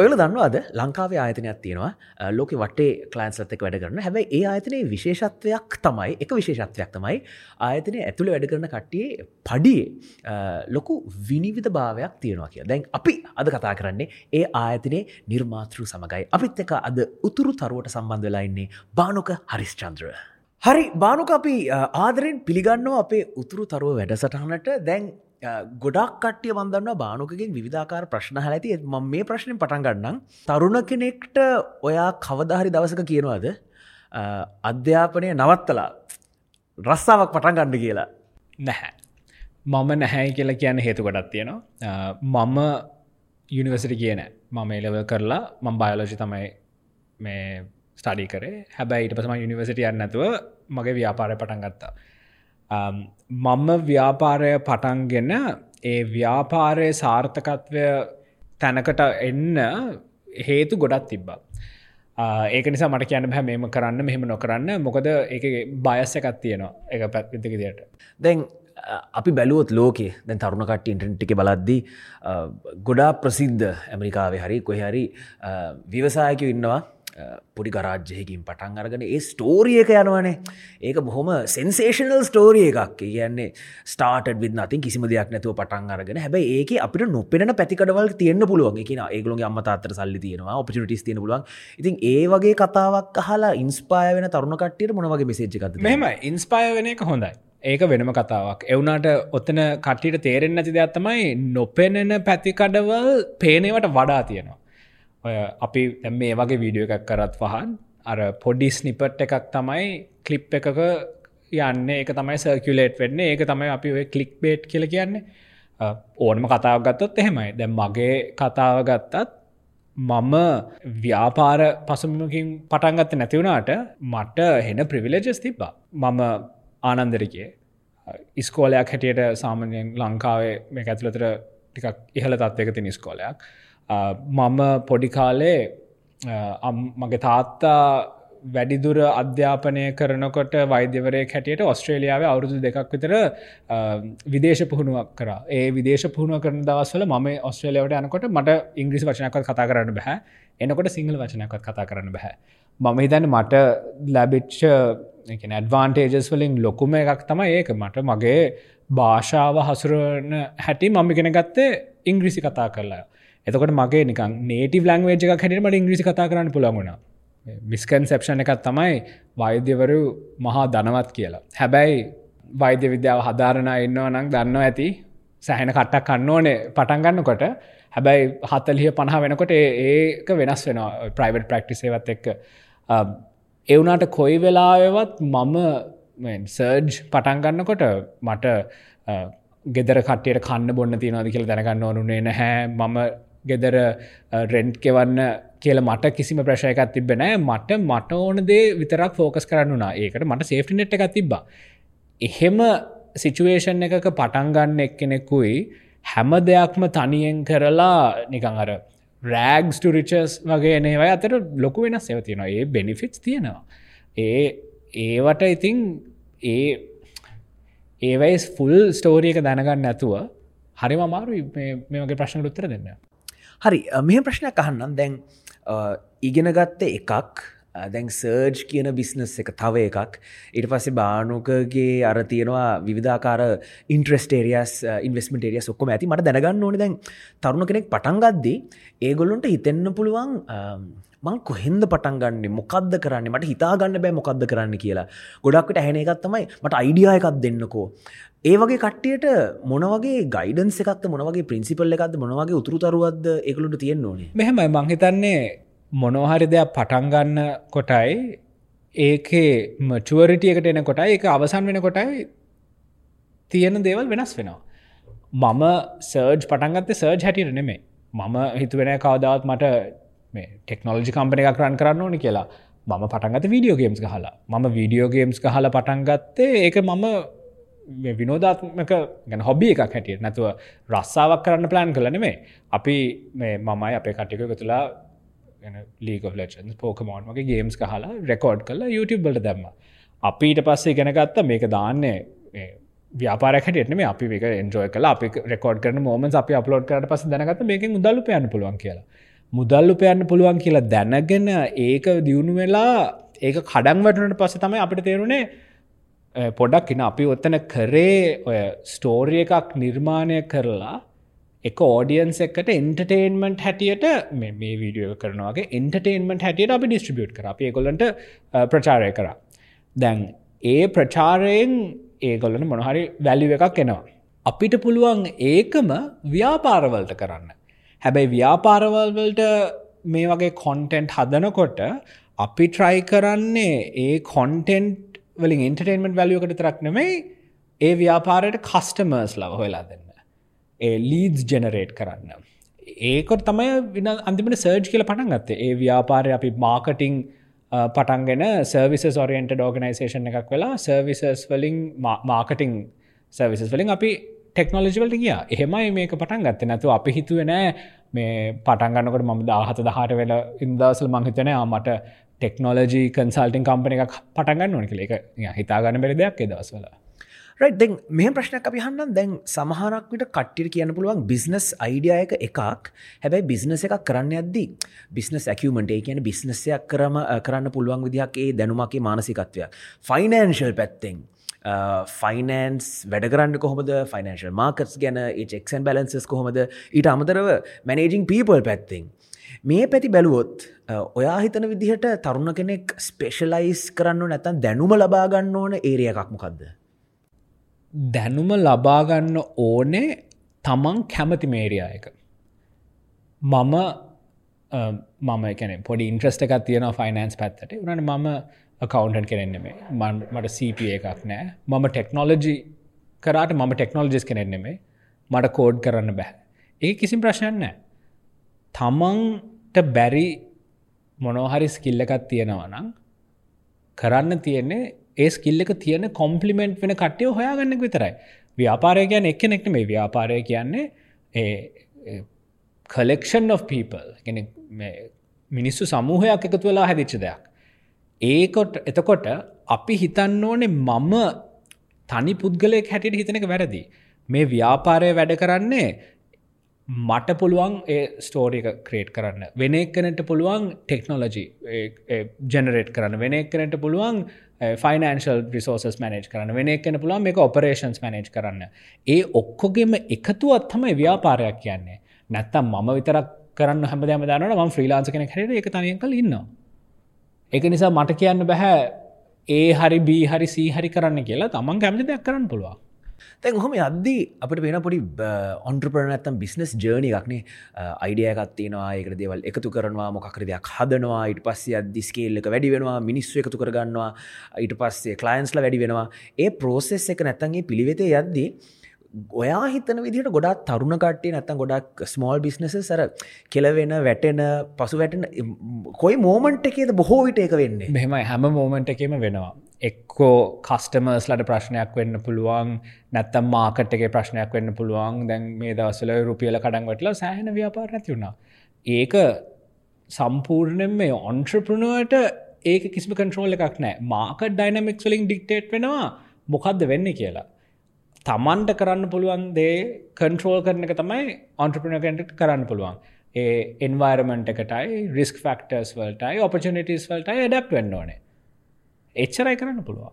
ඔයල දන්නවාද ලංකාවේ ආයතනයක් තියෙනවා. ලෝක වටේ කලන්ස්ලත්තක වැඩ කරන හැබයි ඒ ආයතනයේ විශේෂත්වයක් තමයි එක විශේෂත්වයක් තමයි ආයතනය ඇතුළ වැඩ කරන කට්ටියේ පඩියේ ලොකු විනිවිධ භාවයක් තියෙනවා කිය දැන් අපි අද කතා කරන්නේ ඒ ආයතනයේ නිර්මාතෘ සමගයි. අපිත් එක අද උතුරු තරුවට සම්බන්ධ වෙලාඉන්නේ බානුක හරිස්චන්ද්‍ර. හරි බානුක අපි ආදරෙන් පිළිගන්නවා අපේ උතුරු තරුව වැඩසටහනට. දැන් ගොඩක් කට්ටිය වන්දන්න බානුකකින් විධාකාර ප්‍රශ්න හැඇති ම මේ ප්‍රශ්නයෙන් පටන් ගන්නම්. තරුණ කෙනෙක්ට ඔයා කවදාහරි දවසක කියනවාද? අධ්‍යාපනය නවත්තලා රස්සාාවක් පටන් ගන්න කියලා. නැහැ. මම නැහැයි කියලා කියන්න හේතු ගොඩත් තියෙනවා. මම යුනිවසිට කියන මම එලව කරලා මං බයලෝජි තමයි මේ ස්ටඩි කරේ. හැබැයි ඉට පසම යුනිවසිට යන්නතුව මගේ ව්‍යාපාරය පටන් ගත්තා. Um, මම ව්‍යාපාරය පටන්ගෙන ඒ ව්‍යාපාරය සාර්ථකත්වය තැනකට එන්න හේතු ගොඩත් තිබ්බා. Uh, ඒක නිසා මට කියන්න බෑ මෙම කරන්න මෙහෙම නොකරන්න මොකද ඒ බයස්ස එකත් තියෙනවා එක පැත්විතික දියට. දැන් uh, අපි බැලුවොත් ලෝකේ දැන් තරුණකට ඉන්ට්‍රන්ටික බලද්දී uh, ගොඩා ප්‍රසිද්ධ ඇමරිකාවේ හරි කොහරි විවසායකව ඉන්නවා පොඩි ගරාජ්‍යයකින් පටන් අරගෙන ඒ ස්ටෝරියක යනවනේ. ඒක බොහොම සෙන්සේෂනල් ස්ටෝරිය එකක්. කියන්නේ ස්ටාට විත් නතින් කිසිම දෙයක් නැතුව පටන් අරගෙන හැබයි ඒක අපිට නොපෙන පැතිකඩවල් තියන්න පුළුවන්. කියන ඒගලුගේ අම්මතාත්තර සල්ලි තියෙනවා ඔපිටිස් තියෙන පුළුවන්. ඉතින් ඒ වගේ කතාවක් අහලා ඉන්ස්පාය වෙන තරුණකට්ටියට මොනවගේ මෙසේජ්කත මෙම ඉන්ස්පාය වෙන එක හොඳයි. ඒක වෙනම කතාවක්. එවුනාට ඔත්තන කට්ටිට තේරෙන් නැති දෙයක් තමයි නොපෙනෙන පැතිකඩවල් පේනවට වඩා තියෙනවා. ඔය අපි මේ වගේ වීඩියෝ එකක් කරත් වහන් අර පොඩි ස්නිපට් එකක් තමයි කලිප් එකක යන්න. ඒක තමයි සර්කියලේට් වෙන්න. ඒක තමයි අපි ඔය කලික් බේට් කියල කියන්නේ. ඕනම කතාව ගත්තොත් එහෙමයි. දැ මගේ කතාව ගත්තත් මම ව්‍යාපාර පසුමකින් පටන්ගත්ත නැතිවුණට මට හෙන ප්‍රවිලජස් තිබ්බා. මම ආනන්දරකේ. ඉස්කෝලයක් හැටියට සාමනයෙන් ලංකාවේ මේ ඇතුළතර ටිකක් ඉහළ තත්වක තින ස්කෝලයක් මම පොඩිකාලේ මගේ තාත්තා වැඩිදුර අධ්‍යාපනය කරනකොට වෛද්‍යවරය හැටියට ඔස්ට්‍රේලියාව අවුරුදු දෙකක් විතර විදේශ පුහුණුවක් කර ඒ විදේශ පුහුණුව කරන දවස්වල ම ඔස්ට්‍රේලියාවට යනකොට මට ඉංග්‍රිසි වචනයක්ත් කතා කරන්න බැහැ එනකොට සිංහල වචනයක්ත් කතා කරන්න බැහැ මම හිතන්න මට ලැබිච්ච ඇඩ්වාන්ටේජස් වලින් ලොකුම එකක් තම ඒක මට මගේ භාෂාව හසුරන හැටි මම ගෙන ගත්තේ ඉංග්‍රිසි කතා කරලා එතකොට මගේ නිකන් නේටි ලංවේජ එක හැටීමට ඉංග්‍රිසි කතා කරන්න පුළගුණ මිස්කන් සෙප්ෂණ එකත් තමයි වෛද්‍යවරු මහා ධනවත් කියලා. හැබැයි වෛද්‍ය විද්‍යාව හදාරණ ඉන්නවා නං දන්න ඇති. සැහෙන කට්ටක් කන්න ඕනේ පටන්ගන්නකොට හැබැයි හත්තලිය පණහ වෙනකොට ඒක වෙනස් වෙනවා. ප්‍රයිවට් ප්‍රක්ටිසේවත් එක්ක. එවුනාට කොයි වෙලාවත් මම සර්ජ් පටන්ගන්නකොට මට ගෙදර කටයට කන්න බොන්න තියනවාද කියල දැනගන්න ඕනුනේ නැහැ. මම ගෙදර රෙන්ට් කෙවන්න කියල මට කිසිම ප්‍රශයකත් තිබෙනෑ මට මට ඕන දේ විතරක් ෆෝකස් කරන්නුනා ඒකට මට සේෆ්ටි නෙට් එකක් තිබ්බා. එහෙම සිචුවේෂන් එකක පටන්ගන්න එක්කෙනෙකුයි හැම දෙයක්ම තනියෙන් කරලා නිකං අර රෑග්ස් ටරිචස් වගේ නේවයි අතර ලොකු වෙනස් එව තියෙනවා. ඒ බෙනිෆිටස් තියෙනවා. ඒ ඒවට ඉතිං ඒ ඒවයිස් ෆුල් ස්ටෝරියක දැනගන්න නැතුව හරිම අමාරු මේ වගේ ප්‍රශ්න උත්තර දෙන්න. හරි මෙහ ප්‍රශ්නයක් අහන්නම්. දැන් ඉගෙන ගත්ත එකක් දැන් සර්ජ් කියන බිස්නස් එක තව එකක්. ඉට පස්සේ බානුකගේ අර තියෙනවා විධාකාර ඉන්ට්‍රස්ටේරියස් ඉන්වස්මටේරිය ඔක්කොම ඇති. මට දැනගන්න ඕන දැන් තරුණ කෙනෙක් පටන්ගද්දී ඒගොල්ලොන්ට හිතෙන්න්න පුළුවන් මං කොහෙන්ද පටන්ගන්න මොකක්ද කරන්න? මට හිතාගන්න බෑ මොකක්ද කරන්න කියලා. ගොඩක්ට ඇහෙන එකත් තමයි මට අයිඩියා එකක් දෙන්නකෝ. ඒ වගේ කට්ටියට මොනවගේ ගයිඩන්ස එකත් මොනවගේ ප්‍රින්සිපල් එකක්ද මොනවගේ උතුරුතරුවත්ද එකලුට තියෙන්න්න ඕනේ? මෙහෙමයි. මංහිතන්නේ මොනොහරි දෙයක් පටන්ගන්න කොටයි ඒකේ මචුවරිටියකට එන කොටයි එක අවසන් වෙන කොටයි තියෙන දේවල් වෙනස් වෙනවා. මම සර්ජ් පටන්ගත්ත සර්ජ් හැටියට නෙමේ මම හිතුවෙන කවදාවත් මට මේ ටෙක්නෝලජි කම්පන එකක් රන් කරන්න ඕනි කියලා. මම පටන්ගත වීඩියෝ ගේම්ස් හලා මම වීඩියෝ ගේම්ස් හල පටන්ගත්තේ ඒක මම විනෝධාත්මක ගැන හොබි එකක් හැටියට නැතුව රස්සාාවක් කරන්න ප්ලෑන් කළ නෙමේ අපි මේ මමයි අපේ කටික තුලා ලීක ලචන් පෝකමෝන් වගේ ගේම්ස් හලා රෙකෝඩ් කල YouTube බලට දැම්ම. අපිට පස්සේ ගෙනගත්ත මේක දාන්නේ ව්‍යාපාරකට මේ අපි එක එන්ජෝය කල අපි රෙකෝඩ් කරන මෝමන් අපි අපලෝඩ් කරට පස දැනගත මේක උදල්ල පයන්න පුළුවන් කියලා. මුදල්ලු පයන්න පුළුවන් කියලා දැනගෙන ඒක දියුණු වෙලා ඒක කඩන් වැටනට පස්ස තමයි අපිට තේරුණේ පොඩක් ඉන්න. අපි ඔත්තන කරේ ඔය ස්ටෝරිය එකක් නිර්මාණය කරලා එක ඕඩියන්ස එකට එන්ටර්ටේන්මට හැටියට මේ වීඩියෝ කරනවාගේ එන්ටර්ටේන්මට හැටියට අපි ඩිස්ට්‍රිබියට් කර. අප ඒකොලන්ට ප්‍රචාරය කර. දැන් ඒ ප්‍රචාරයෙන් ඒගොල්ලන මොනහරි වැලිව එකක් එනවා. අපිට පුළුවන් ඒකම ව්‍යාපාරවලට කරන්න. හැබැයි ව්‍යාපාරවල්වලට මේ වගේ කොන්ටෙන්ට් හදනකොට අපි ට්‍රයි කරන්නේ ඒ කොන්ටෙන්ට් වලින් ඉන්ටර්ටේන්මට වැලියකට තරක් නෙමයි ඒ ව්‍යාපාරයට කස්ටමර්ස් ලව හොලා දෙන්න. ඒ ලීඩ්ස් ජෙනරේට් කරන්න. ඒකොට තමයි වින අන්තිමට සර්ජ් කියල පටන් ගත්තේ. ඒ ව්‍යාපාරය අපි මාකටිං පටන්ගෙන සර්විස ඔරියන්ට ෝගනයිසේෂන් එකක් වෙලා සර්විසස් වලින් මාකටිං සර්විසස් වලින් අපි ටෙක්නෝලජිවලට ගිය. එහෙමයි මේක පටන් ගත්ත. නැතු අපි හිතුව නෑ මේ පටන්ගන්නකට මම දාහත දහට වෙල ඉන්දසල් මංහිතනය මට ටෙක්නෝලජී කන්සල්ටින් කම්පන එකක් පටන්ගන්න ඕනි එක හිතාගන්න බැරි දෙයක් දවස්වල. දැන් මේ ප්‍රශ්නයක් අපි හන්න දැන් සමහරක්විට කට්ටිට කියන්න පුළුවන් බිස්නස් අයිඩියයක එකක්. හැබැයි බිස්නස එකක් කරන්න ඇද්දී බිස්නස් ඇකමට ඒ කියන බිස්නසයක් කරම කරන්න පුළුවන් විදිහක් ඒ දැනුමගේ මානසිකත්වයක්. ෆයිනන්ශල් පැත්තෙන් ෆයිනන්ස් වැඩගරන්න කොහොමද? ෆයිනන්ශල් මාකටස් ගැන ඒක්ෂන් බැලන්සස් කොහොමද? ඊට අමතරව මැනේජිං පීපල් පැත්තිෙන්. මේ පැති බැලුවොත් ඔයා හිතන විදිහට තරුණ කෙනෙක් ස්පේෂලයිස් කරන්න නැතන් දැනුම ලබාගන්න ඕන ඒරිය එකක්මකක්ද දැනුම ලබාගන්න ඕනේ තමන් කැමති මේරියා එක. මම මම කැන පොඩි ඉන්ට්‍රස්ට එකක් තියෙන ෆයිනන්ස් පැත්තට. උනට මම කවන්ටන් කෙනෙන්නෙමේ මට සප එකක් නෑ. මම ටෙක්නෝලජි කරට මම ටෙක්නෝලජිස් කෙනෙන්නෙමේ මට කෝඩ් කරන්න බැහ ඒ කිසිම් ප්‍රශ්නයක් නෑ. තමන්ට බැරි මොනෝහරි ස්කිල්ල එකත් තියෙනවනම් කරන්න තියෙන්නේ ඒ ස්කිල්ල එක තියෙන කොම්පලිමෙන්ට් වෙන කට්ටය හොයාගන්න විතරයි. ව්‍යාපාරය කියන්න එක නෙක්ට මේ ව්‍යාපාරය කියන්නේ ඒ කලෙක්ෂන් of people. මිනිස්සු සමූහයක් එකතු වෙලා හැදිච්ච දෙයක්. ඒකොට එතකොට අපි හිතන්න ඕනේ මම තනි පුද්ගලයෙක් හැටියට හිතන එක වැරදි. මේ ව්‍යාපාරය වැඩ කරන්නේ මට පුළුවන් ඒ ස්ටෝරික ක්‍රේට් කරන්න. වෙන එක්කනට පුළුවන් ටෙක්නෝලජි ජනරේට් කරන්න. වෙන එක්කනට පුළුවන් ෆයිනන්ශල් රිසෝසස් මනේජ් කරන්න. වෙන එක්කන පුළුවන් මේ ඔපරේෂන්ස් මනේජ් කරන්න. ඒ ඔක්කොගෙම එකතුවත් තමයි ව්‍යාපාරයක් කියන්නේ. නැත්තම් මම විතරක් කරන්න හැමදම දන්නට ම ්‍රීලාන්ස කෙන හැට එක තනියකල් ඉන්නවා. එක නිසා මට කියන්න බැහැ ඒ හරි බී හරි සී හරි කරන්න කියලා තමන් කැමති දෙයක් කරන්න පුළුවන්. තැන් හොම අද්දී අපට වෙන පොඩි ඔන්ට්‍රපරන ඇත්තම් බිස්නස් ජර්නි එකක්නේ අයිඩියකත්තිනවා ඒකට දේවල් එකතු කරනවා මොකකර දෙයක් හදනවා ඉට පස්සේ අදදි ස්කේල්ලක වැඩි වෙනවා මිනිස්සු එකතු කරගන්නවා ඊට පස්සේ කලයින්ස්ල වැඩි වෙනවා. ඒ ප්‍රෝසෙස් එක නැත්තන්ගේ පිළිවෙතේ යද්දී ඔයා හිතන විදිට ගොඩක් තරුණ කට්ටේ නැත්තන් ගොඩක් ස්මෝල් බිස්නස සර කෙලවෙන වැටෙන පසු වැටෙන කොයි මෝමන්ට් එකේද බොහෝ විට එක වෙන්නේ? මෙහෙමයි. හැම මෝමන්ට් එකම වෙනවා. එක්කෝ කස්ටමර්ස්ලට ප්‍රශ්නයක් වෙන්න පුළුවන් නැත්තම් මාකට් එක ප්‍රශ්නයක් වෙන්න පුළුවන්. දැන් මේ දවසල රුපියල කඩන් වටලා සෑහන ව්‍යාපාර නැති වුණා. ඒක සම්පූර්ණයෙන් මේ ඔන්ට්‍රපෘනුවට ඒක කිසිම කන්ට්‍රෝල් එකක් නෑ මාක ඩයිනමික්ස් වලින් ඩික්ටේට් වෙනවා මොකක්ද වෙන්න කියලා. තමන්ට කරන්න පුළුවන් දේ කන්ට්‍රෝල් කරන එක තමයි ඔන්ට්‍රපිනකට කරන්න පුළුවන්. ඒ එන්වර්මෙන්ට් එකටයි රිස්ක් ෆක්ටර්ස් වලටයි ඔපචනිටස් වලටයි ඩක් වෙන්න ඕනේ. එච්චරයි කරන්න පුළුවන්.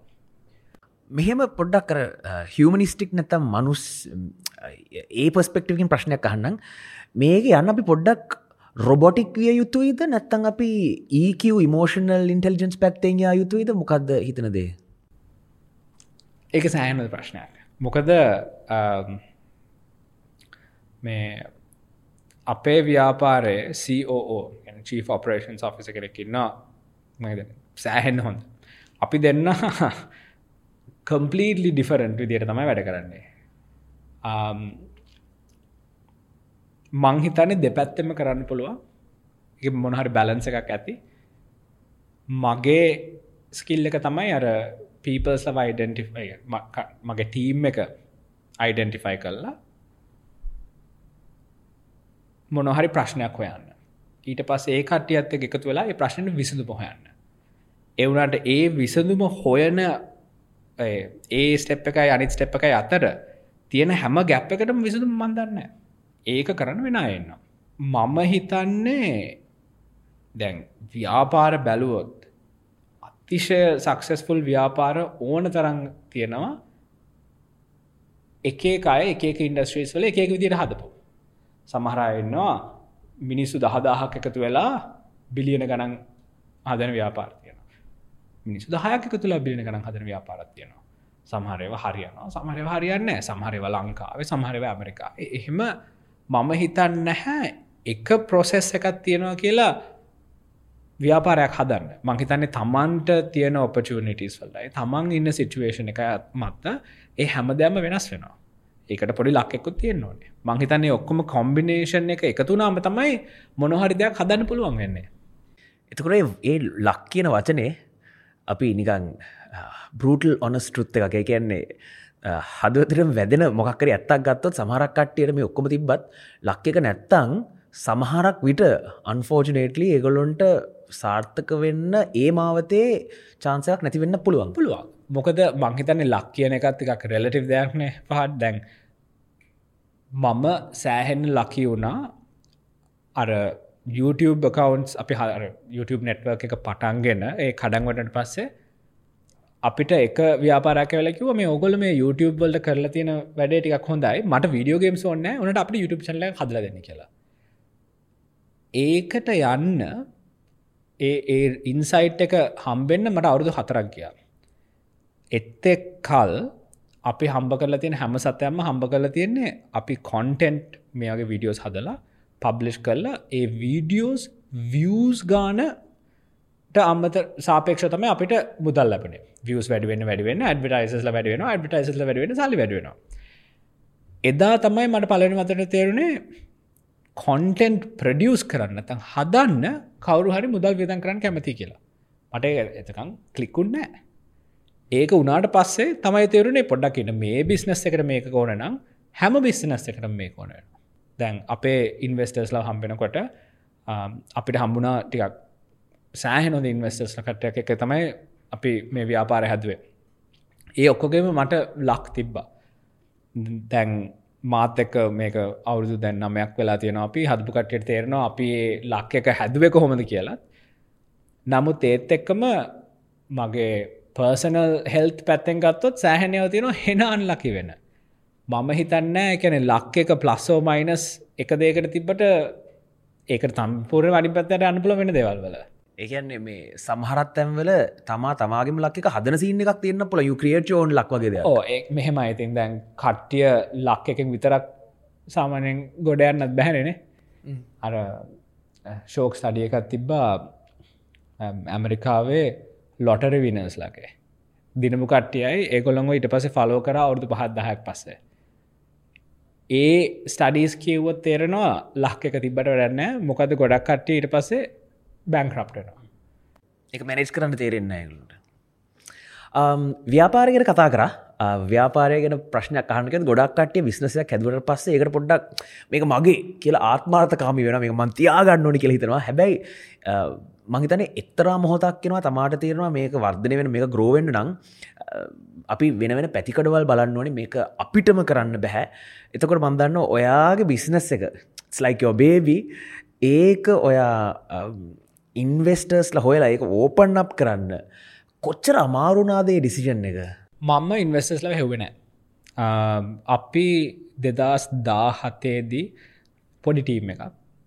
මෙහෙම පොඩ්ඩක් කර හියමනිස්ටික් නැතම් මනුස් ඒ පස්පෙක්ටකින් ප්‍රශ්නයක් අහන්නම්. මේක යන්න අපි පොඩ්ඩක් රොබොටික් විය යුතුයිද? නැත්තං අපි ඒක ඉමෝෂනල් ඉන්ටෙලිජන්ස් පැත්තෙන් යා යුතුයිද? මොකක්ද හිතනදේ ඒක සෑහනද ප්‍රශ්නයක් මොකද මේ අපේ ව්‍යාපාරය COO චී ඔපරේෂන් ඔෆිස කෙනෙක් ඉන්න සෑහෙන්න හොඳ. අපි දෙන්න කම්පලීටලි ඩිෆරන්ට් විදියට තමයි වැඩ කරන්නේ. මං හිතන්නේ දෙපැත්තෙම කරන්න පුළුවන්. මොනහරි බැලන්ස එකක් ඇති. මගේ ස්කිල් එක තමයි අර පීපර්ස් ලව අයිඩෙන්ටිෆයි මගේ ටීම් එක අයිඩෙන්ටිෆයි කල්ලා මොනොහරි ප්‍රශ්නයක් හොයන්න. ඊට පස් ඒ කට්ටියත් එකතු වෙලා ඒ ප්‍රශ්නයට විසඳු පොහයන්න එවුනට ඒ විසඳුම හොයන ඒ ස්ටෙප් එකයි අනිත් ස්ටෙප් එකයි අතර තියෙන හැම ගැප් එකටම විසඳුම් මන්දන්න ඒක කරන්න වෙන එන්න මම හිතන්නේ දැන් ව්‍යාපාර බැලුවොත් අතිශය සක්සෙස්ෆුල් ව්‍යාපාර ඕන තරං තියෙනවා. එකේ අය එක ඉන්ඩස්ට්‍රීස් වල එකක විදිට හදපු. සමහරයෙන්නවා මිනිස්සු දහදාහක් එකතු වෙලා බිලියන ගණන් හදන ව්‍යාපාර තියෙන මිනිස්සු දහයක් එක තුළ බිලියන ගණන් හදන ව්‍යාපාරත් තියෙනවා. සමහරව හරියනවා සමහරව හරියන්න සමහරව ලංකාව සමහරව ඇමරිකා එහෙම මම හිතන්න නැහැ එක ප්‍රොසෙස් එකත් තියෙනවා කියලා ව්‍යාපාරයක් හදන්න. මංහිතන්නේ තමන්ට තියෙන ඔපචනිටස් වලයි තමන් ඉන්න සිටුවේෂණ එක මත්ත ඒ හැමදෑම වෙනස් වෙනවා. ඒකට පොඩි ලක්ෙකුත් තියෙන් ඕනේ. මංහිතන්නේ ඔක්කොම කොම්බිනේෂන් එක එකතුනාම තමයි මොනහරි දෙයක් හදන්න පුළුවන් වෙන්නේ. එතකොට ඒ ලක් කියන වචනේ අපි නිකං බෘටල් ඔනස්ටෘත්ත එක කියන්නේ හදවතරම් වැදෙන මොකක්කර ඇත්තක් ගත්තොත් සමහරක් කට්ටියට මේ ඔක්කොම තිබ්බත් ලක් එක නැත්තං සමහරක් විට අන්ෆෝජනේටලි එගොලොන්ට සාර්ථක වෙන්න ඒ මාවතේ චාන්සයක් නැතිවෙන්න පුළුවන්. පුළුවන්. මොකද මංහිතන්නේ ලක් කියන එකත් එකක් රෙලටිව් දෙයක්නේ පහත්. දැන් මම සෑහෙන් ලකි වුණා. අර YouTube කකවන්ස් අපි හර YouTube නෙට්වර්ක එක පටන්ගෙන ඒ කඩන්වටට පස්සේ අපිට එක ව්‍යාපාරක වෙලකිව මේ ඔගොල මේ YouTube වලට කරලා තියෙන වැඩේ ටික් හොඳයි. මට වීඩියෝගේම් ඔන්න නට අප YouTube චල හදල දෙන්න කියලා. ඒකට යන්න ඒ ඉන්සයිට් එක හම්බෙන්න්න මට අවුරුදු හතරක් ගියා. එත්තෙක් කල් අපි හම්බ කරලා තියෙන හැම සතයම්ම හම්බ කරලා තියෙන්නේ අපි කොන්ටෙන්ට් මේගේ විඩියෝස් හදලා පබ්ලිෂ් කරලා ඒ වීඩියෝස් වියස් ගානට අම්මත සාපේක්ෂ තම අපිට මුදල් ලබන වියස් වැඩුවෙන් වැඩුවෙන් ඇඩ්ටයිසල වැඩුවෙන ඇඩ්ටයිසල වැඩුවෙන සලි වැඩුවෙන එදා තමයි මට පලන මතට තේරුණේ කොන්ටෙන්ට් ප්‍රඩියස් කරන්න තන් හදන්න කවරු හරි මුදල් විදන් කරන්න කැමති කියලා. මට එතකං කලිකුන් නෑ. ඒක උනාට පස්සේ තමයි තේරුණේ පොඩ්ඩක් ඉන්න. මේ බිස්නස් එකට මේක ඕන නම් හැම බිස්නස් එකට මේ ඕන දැන් අපේ ඉන්වස්ටර්ස්ලා හම්බෙනකොට අපිට හම්බුණා ටිකක් සෑහනොද ඉන්වස්ටර්ස්ල කට්ටයක් එක තමයි අපි මේ ව්‍යාපාර හැදුවේ. ඒ ඔක්කොගේම මට ලක් තිබ්බා. දැන් මාත එක්ක මේක අවුරුදු දැන් නමයක් වෙලා තියෙන අපි හදපු කට්ටට තේරෙනවා අපි ලක් එක හැදුව කොහොමද කියලත් නමුත් ඒත් එක්කම මගේ පර්සනල් හෙල්ත් පැත්තෙන් ගත්තොත් සෑහනයව තියෙනවා හෙන අන්ලකි වෙන. මම හිතන්න එකන ලක් එක ප්ලස්සෝ මයිනස් එක දේකට තිබට ඒක තම්පුර වඩි පැත්තට අනුපුල වෙන දෙවල් වල. ඒකන්නේ මේ සමහරත් ඇම්වල තමා තමාගේම ලක් එක හදන සින්න එකක් තියන්න පුල යුක්‍රියට ෝන් ලක්වගේ ඕ මෙහෙම අයිතින් දැන් කට්ටිය ලක් එකෙන් විතරක් සාමානෙන් ගොඩයන්නත් බැහැනෙන අර ශෝක් ස්ටඩියකත් තිබ්බා. ඇමරිකාවේ ලොටර විනස් ලගේ. දිනමු කට්ටියයි. ඒකොළොඟ ඉට පස ෆලෝ කර අවුදු පහත් දහයක් පස්සේ. ඒ ස්ටඩීස් කිව්වොත් තේරෙනවා ලක් එක තිබට වැඩන්න මොකද ගොඩක් කට්ටිය ඉට පස්සේ බැංක්‍රප්ටනවා එක මැනේජ් කරන්න තේරෙන්න ඇගලට um, ව්‍යාපාරගෙන කතා කර. Uh, ව්‍යාපාරයගෙන ප්‍රශ්න කානක ගොඩක් කටිය විශ්නසයක් හැදුවට පස්සේ ඒකට පොඩ්ඩක් මේක මගේ කියලා ආත්මාර්ථකාමි වෙන මේ මන්තියාගන්න ඕනි කෙ හිතනවා. හැබැයි uh, මහිතන එක්තරා මොහොතක් කෙනවා තමාට තේරවා මේක වර්ධනය වෙන මේක ග්‍රෝවෙන්ඩ නං uh, අපි වෙන වෙන පැතිකඩවල් බලන්න ඕනේ. මේක අපිටම කරන්න බැහැ එතකොට මන්දන්න ඔයාගේ බිස්නස් එක ස්ලයිකෝ බේබි ඒක ඔයා um, ඉන්වස්ටර්ස්ල හොයලා ඒක ඕපන් අප් කරන්න. කොච්චර අමාරුනාදේ ඩිසිෂන් එක? මම්ම ඉන්වස්ටර්ස්ල හෙවෙන අපි දෙදස් දා හතේදී පොඩි ටීම් එකක්.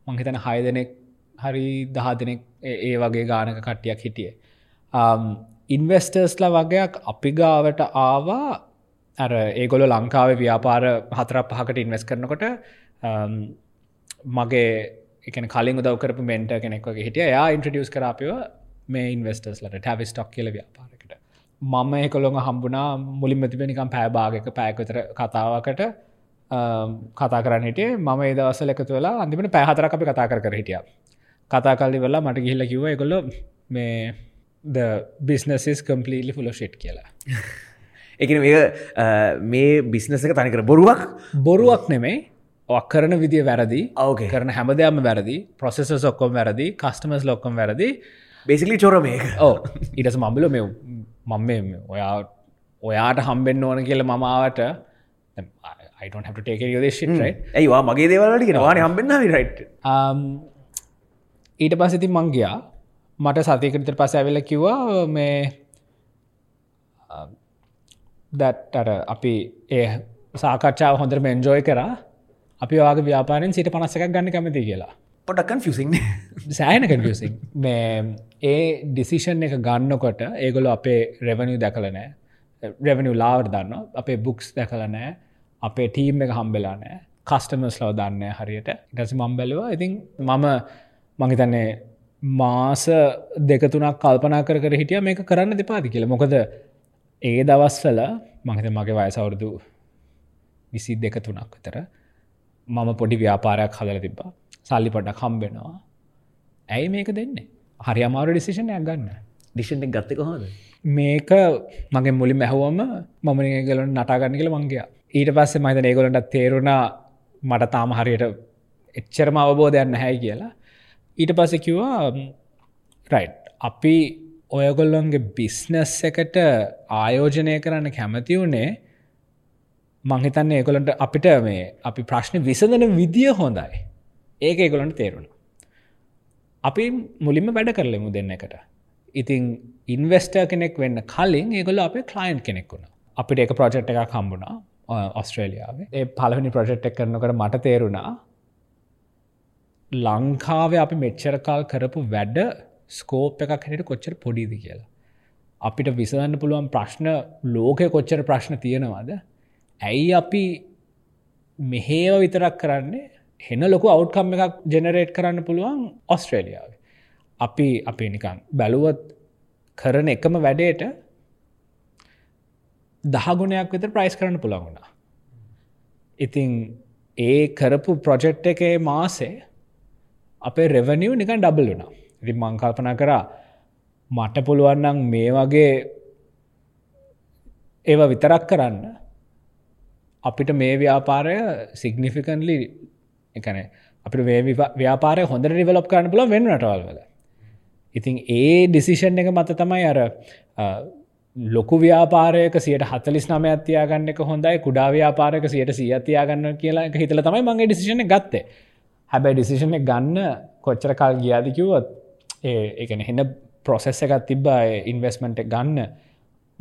මංහිතන හය දෙනෙක් හරි දහ දෙනෙක් ඒ වගේ ගානක කට්ටියක් හිටිය. ඉන්වස්ටර්ස්ල වගේයක් අපි ගාවට ආවා. ඇර ඒගොල ලංකාව ව්‍යාපාර හතර පහකට ඉන්වස් කරනකොට මගේ එකන කලින් දවකරපු මෙන්ට කෙනෙක් වගේ හිටිය. යා ඉන්ට්‍රඩියස් කරාපිව මේ ඉන්වස්ටර්ස්ලට ටැවි ස්ටොක් කියල ව්‍යාපාරකට මම ඒකොළොඟ හම්බුනා මුලින් මතිබෙනිකම් පෑභාගක පෑකතර කතාවකට කතා කරන්න හිටිය. මම ඒ දවසල එකතු වෙලා අන්තිමට පැහතරක් අපි කතා කර හිටිය. කතා කල්ලි වෙලා මට ගිහිල්ල කිව එකොල්ල මේ ද බිස්නසිස් කම්පලීලි ෆුල ෂෙට් කියලා. එක මේ බිස්නස එක තනිකර බොරුවක්? බොරුවක් නෙමේ ඔක්කරන විදිිය වැරදි ඕක කරන හැමදයම වැරදි ප්‍රොසෙස ඔක්කොම් වැරදි කස්ටමස් ලොක්කොම් වැරදි. බේසිලි චොර මේක ඕ ඉටස මම්බල මෙ මම ඔයා ඔයාට හම්බෙන්න්න ඕන කියල මමාවට? ඇයිවා මගේ දේවල්ට කියෙන වාන හම්බෙන්න්න රයිට් Um, ඊට පසිති මංගයා මට සතිකරතර පස ඇවෙල කිව්වා මේ දැට්ට අපි ඒ සාකච්ඡාව හොඳරම එන්ජෝය කරා අපි වාගේ ව්‍යාපාරෙන් සිට පනස්සකක් ගන්න කැමති කියලා. පොටක්කන් ෆිසිං සෑන කන්සින් මේ ඒ ඩිසිෂන් එක ගන්නකොට ඒගොල අපේ රෙවනිිය දැකලනෑ රෙවනිිය ලාවට දන්න අපේ බුක්ස් දැකලනෑ අපේ ටීම් එක හම්බෙලා නෑ කස්ටමස් ලව දන්න හරියට. ඉටස මම් බැලවා ඉතින් මම මහිතන්නේ මාස දෙකතුනක් කල්පනා කර කර හිටිය මේක කරන්න දෙපාති කියල. මොකද ඒ දවස්වල මහිත මගේ වයසවුරුදු විසි දෙක තුනක් විතර මම පොඩි ව්‍යාපාරයක් හදල තිබ්බා. සල්ලි පොඩක් හම්බෙනවා. ඇයි මේක දෙන්නේ? හරි අමාරු ඩිසිෂණයක් ගන්න. ඩිෂන් ගත්තක හොද මේක මගේ මුලි මැහුවම මම ගලන නටාගන්න කියල මංගයා ඊට පස්සේ මහිත ඒගොලන්ට තේරුණා මට තාම හරියට එච්චරම අවබෝධයන්න හැයි කියලා. ඊට පස්ස කිව්වා රයි් අපි ඔයගොල්ලොන්ගේ බිස්නස් එකට ආයෝජනය කරන්න කැමති වුණේ මංහිතන්න ඒකොලට අපිට මේ අපි ප්‍රශ්න විසඳන විදිිය හොඳයි. ඒක ඒගොලන්ට තේරුණ. අපි මුලින්ම වැඩ කරලෙමු දෙන්න එකට. ඉතින් ඉන්වස්ට කෙනෙක් වෙන්න කලින් ඒගොල අපේ කලයින්් කෙනෙක් වුණ. අපිට එක ප්‍රජෙක්් එකක් හම්බුණා ඔස්ට්‍රේලියාවේ ඒ පලවෙනි ප්‍රජෙක්් එක් කරනකට මට තේරුණා ලංකාව අපි මෙච්චරකාල් කරපු වැඩ ස්කෝප් එකක් හැට කොච්චර පොඩිද කියලා. අපිට විසඳන්න පුළුවන් ප්‍රශ්න ලෝකය කොච්චර ප්‍රශ්න තියෙනවාද? ඇයි අපි මෙහේව විතරක් කරන්නේ හෙන ලොකු අවට්කම් එකක් ජෙනරේට් කරන්න පුළුවන් ඔස්ට්‍රේලියාව. අපි අපි නිකන් බැලුවත් කරන එකම වැඩේට දහගුණයක් විතර ප්‍රයිස් කරන්න පුළඟුණා. ඉතිං ඒ කරපු ප්‍රොජෙක්් එකේ මාසේ අපේ රෙවනිව් නිකන් ඩබල් වුණා ඉති මංකල්පන කරා මට පුළුවන්නම් මේ වගේ ඒව විතරක් කරන්න අපිට මේ ව්‍යාපාරය සිගනිෆිකන්ලි එකන අපිට ව්‍යාපාරය හොඳ රිවලප් කරන්න පුල වෙන නටවල් වල ඉතින් ඒ ඩිසිෂන් එක මත තමයි අර ලොකු ව්‍යාපාරයක සියට හතලිස් නම අත්තියාගන්න එක හොඳයි කුඩා ව්‍යාපාරක සියට සිය අතියාගන්න කියලා හිතල තමයි මගේ ඩිසිෂන ගත්තේ. හැබැයි ඩිසිෂන ගන්න කොච්චර කල් ගියාදිකිවොත් ඒ එකන හෙන්න ප්‍රොසෙස් එකත් තිබ්බ ඉන්වස්මට ගන්න.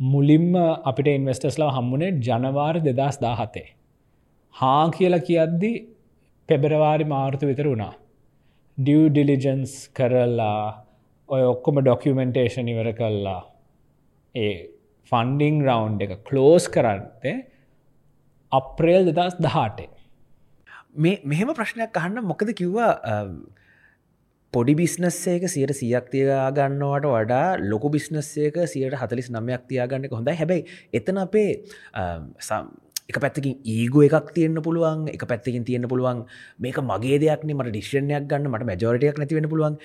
මුලින්ම අපිට ඉන්වස්ටස්ලා හම්මුණේ ජනවාර දෙදස් දාහතේ. හා කියලා කියද්දි පෙබරවාරි මාර්තු විතර වුණා. ඩිය ඩිලිජන්ස් කරල්ලා ඔය ඔක්කොම ඩොකියමෙන්ටේෂන් ඉවර කල්ලා ඒ ෆන්ඩිං රවන්් එක කලෝස් කරත්තේ අප්‍රේල් දෙදස් දහටේ. මෙහෙම ප්‍රශ්නයක් අහන්න මොකද කිව්වා පොඩි බිස්නස්සේක සියට සියක් තියාගන්නවට වඩා ලොකු බිස්නස්සේක සියට හතලිස් නමයක් තියාගන්න හොඳයි. හැබැයි එතන අපේ එක පැත්තකින් ඒගෝ එකක් තියන්න පුළුවන් එක පැත්තකින් තියන්න පුළුවන් මේක මගේ දෙයක්න මට ඩිශ්ෂණයක් ගන්න මට මැජෝරටයක් නැතිවෙන පුළුවන්.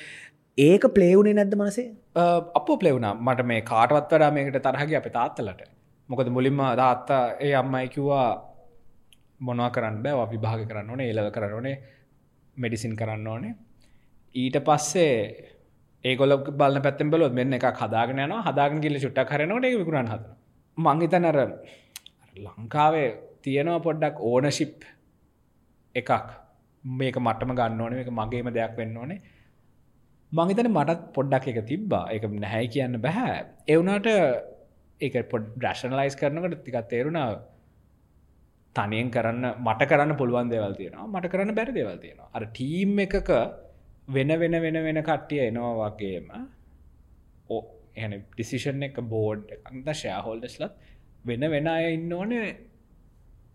ඒක පලේවුණේ නැද්ද මනසේ? අප පලේවුණ මට මේ කාටවත් වඩා මේකට තරහගේ අප තාත්තලට. මොකද මුලින්ම දාත්තා ඒ අම්මයිකිව්වා මොනවා කරන්න බෑ විභාග කරන්න ඕනේ ඒලව කරන්න ඕනේ මෙඩිසින් කරන්න ඕනේ. ඊට පස්සේ ඒගොල බල පැත්තෙන් බලොත් මෙන්න එක හදාගෙන යන හදාගෙන ගිල්ල චුට්ටක් කරනට එක විකුරන් හද මංහිතනර ලංකාවේ තියෙනවා පොඩ්ඩක් ඕනශිප් එකක්. මේක මටම ගන්න ඕන එක මගේම දෙයක් වෙන්න ඕනේ. මංහිතන මටත් පොඩ්ඩක් එක තිබ්බා. එක නැහැයි කියන්න බැහැ එවුනාට එක පොඩ් ඩ්‍රශනලයිස් කරනකට තිකත් තේරුණා. තනියෙන් කරන්න මට කරන්න පුළුවන් දෙවල් තියෙනවා. මට කරන්න බැරි දෙවල් තියෙනවා. අර ටීම් එකක වෙන වෙන වෙන වෙන කට්ටිය එනවා වගේම ඕ එන ඩිසිෂන් එක බෝඩ් එකන්ද ෂෑහෝල්ඩස්ලත් වෙන වෙන අය ඉන්න ඕන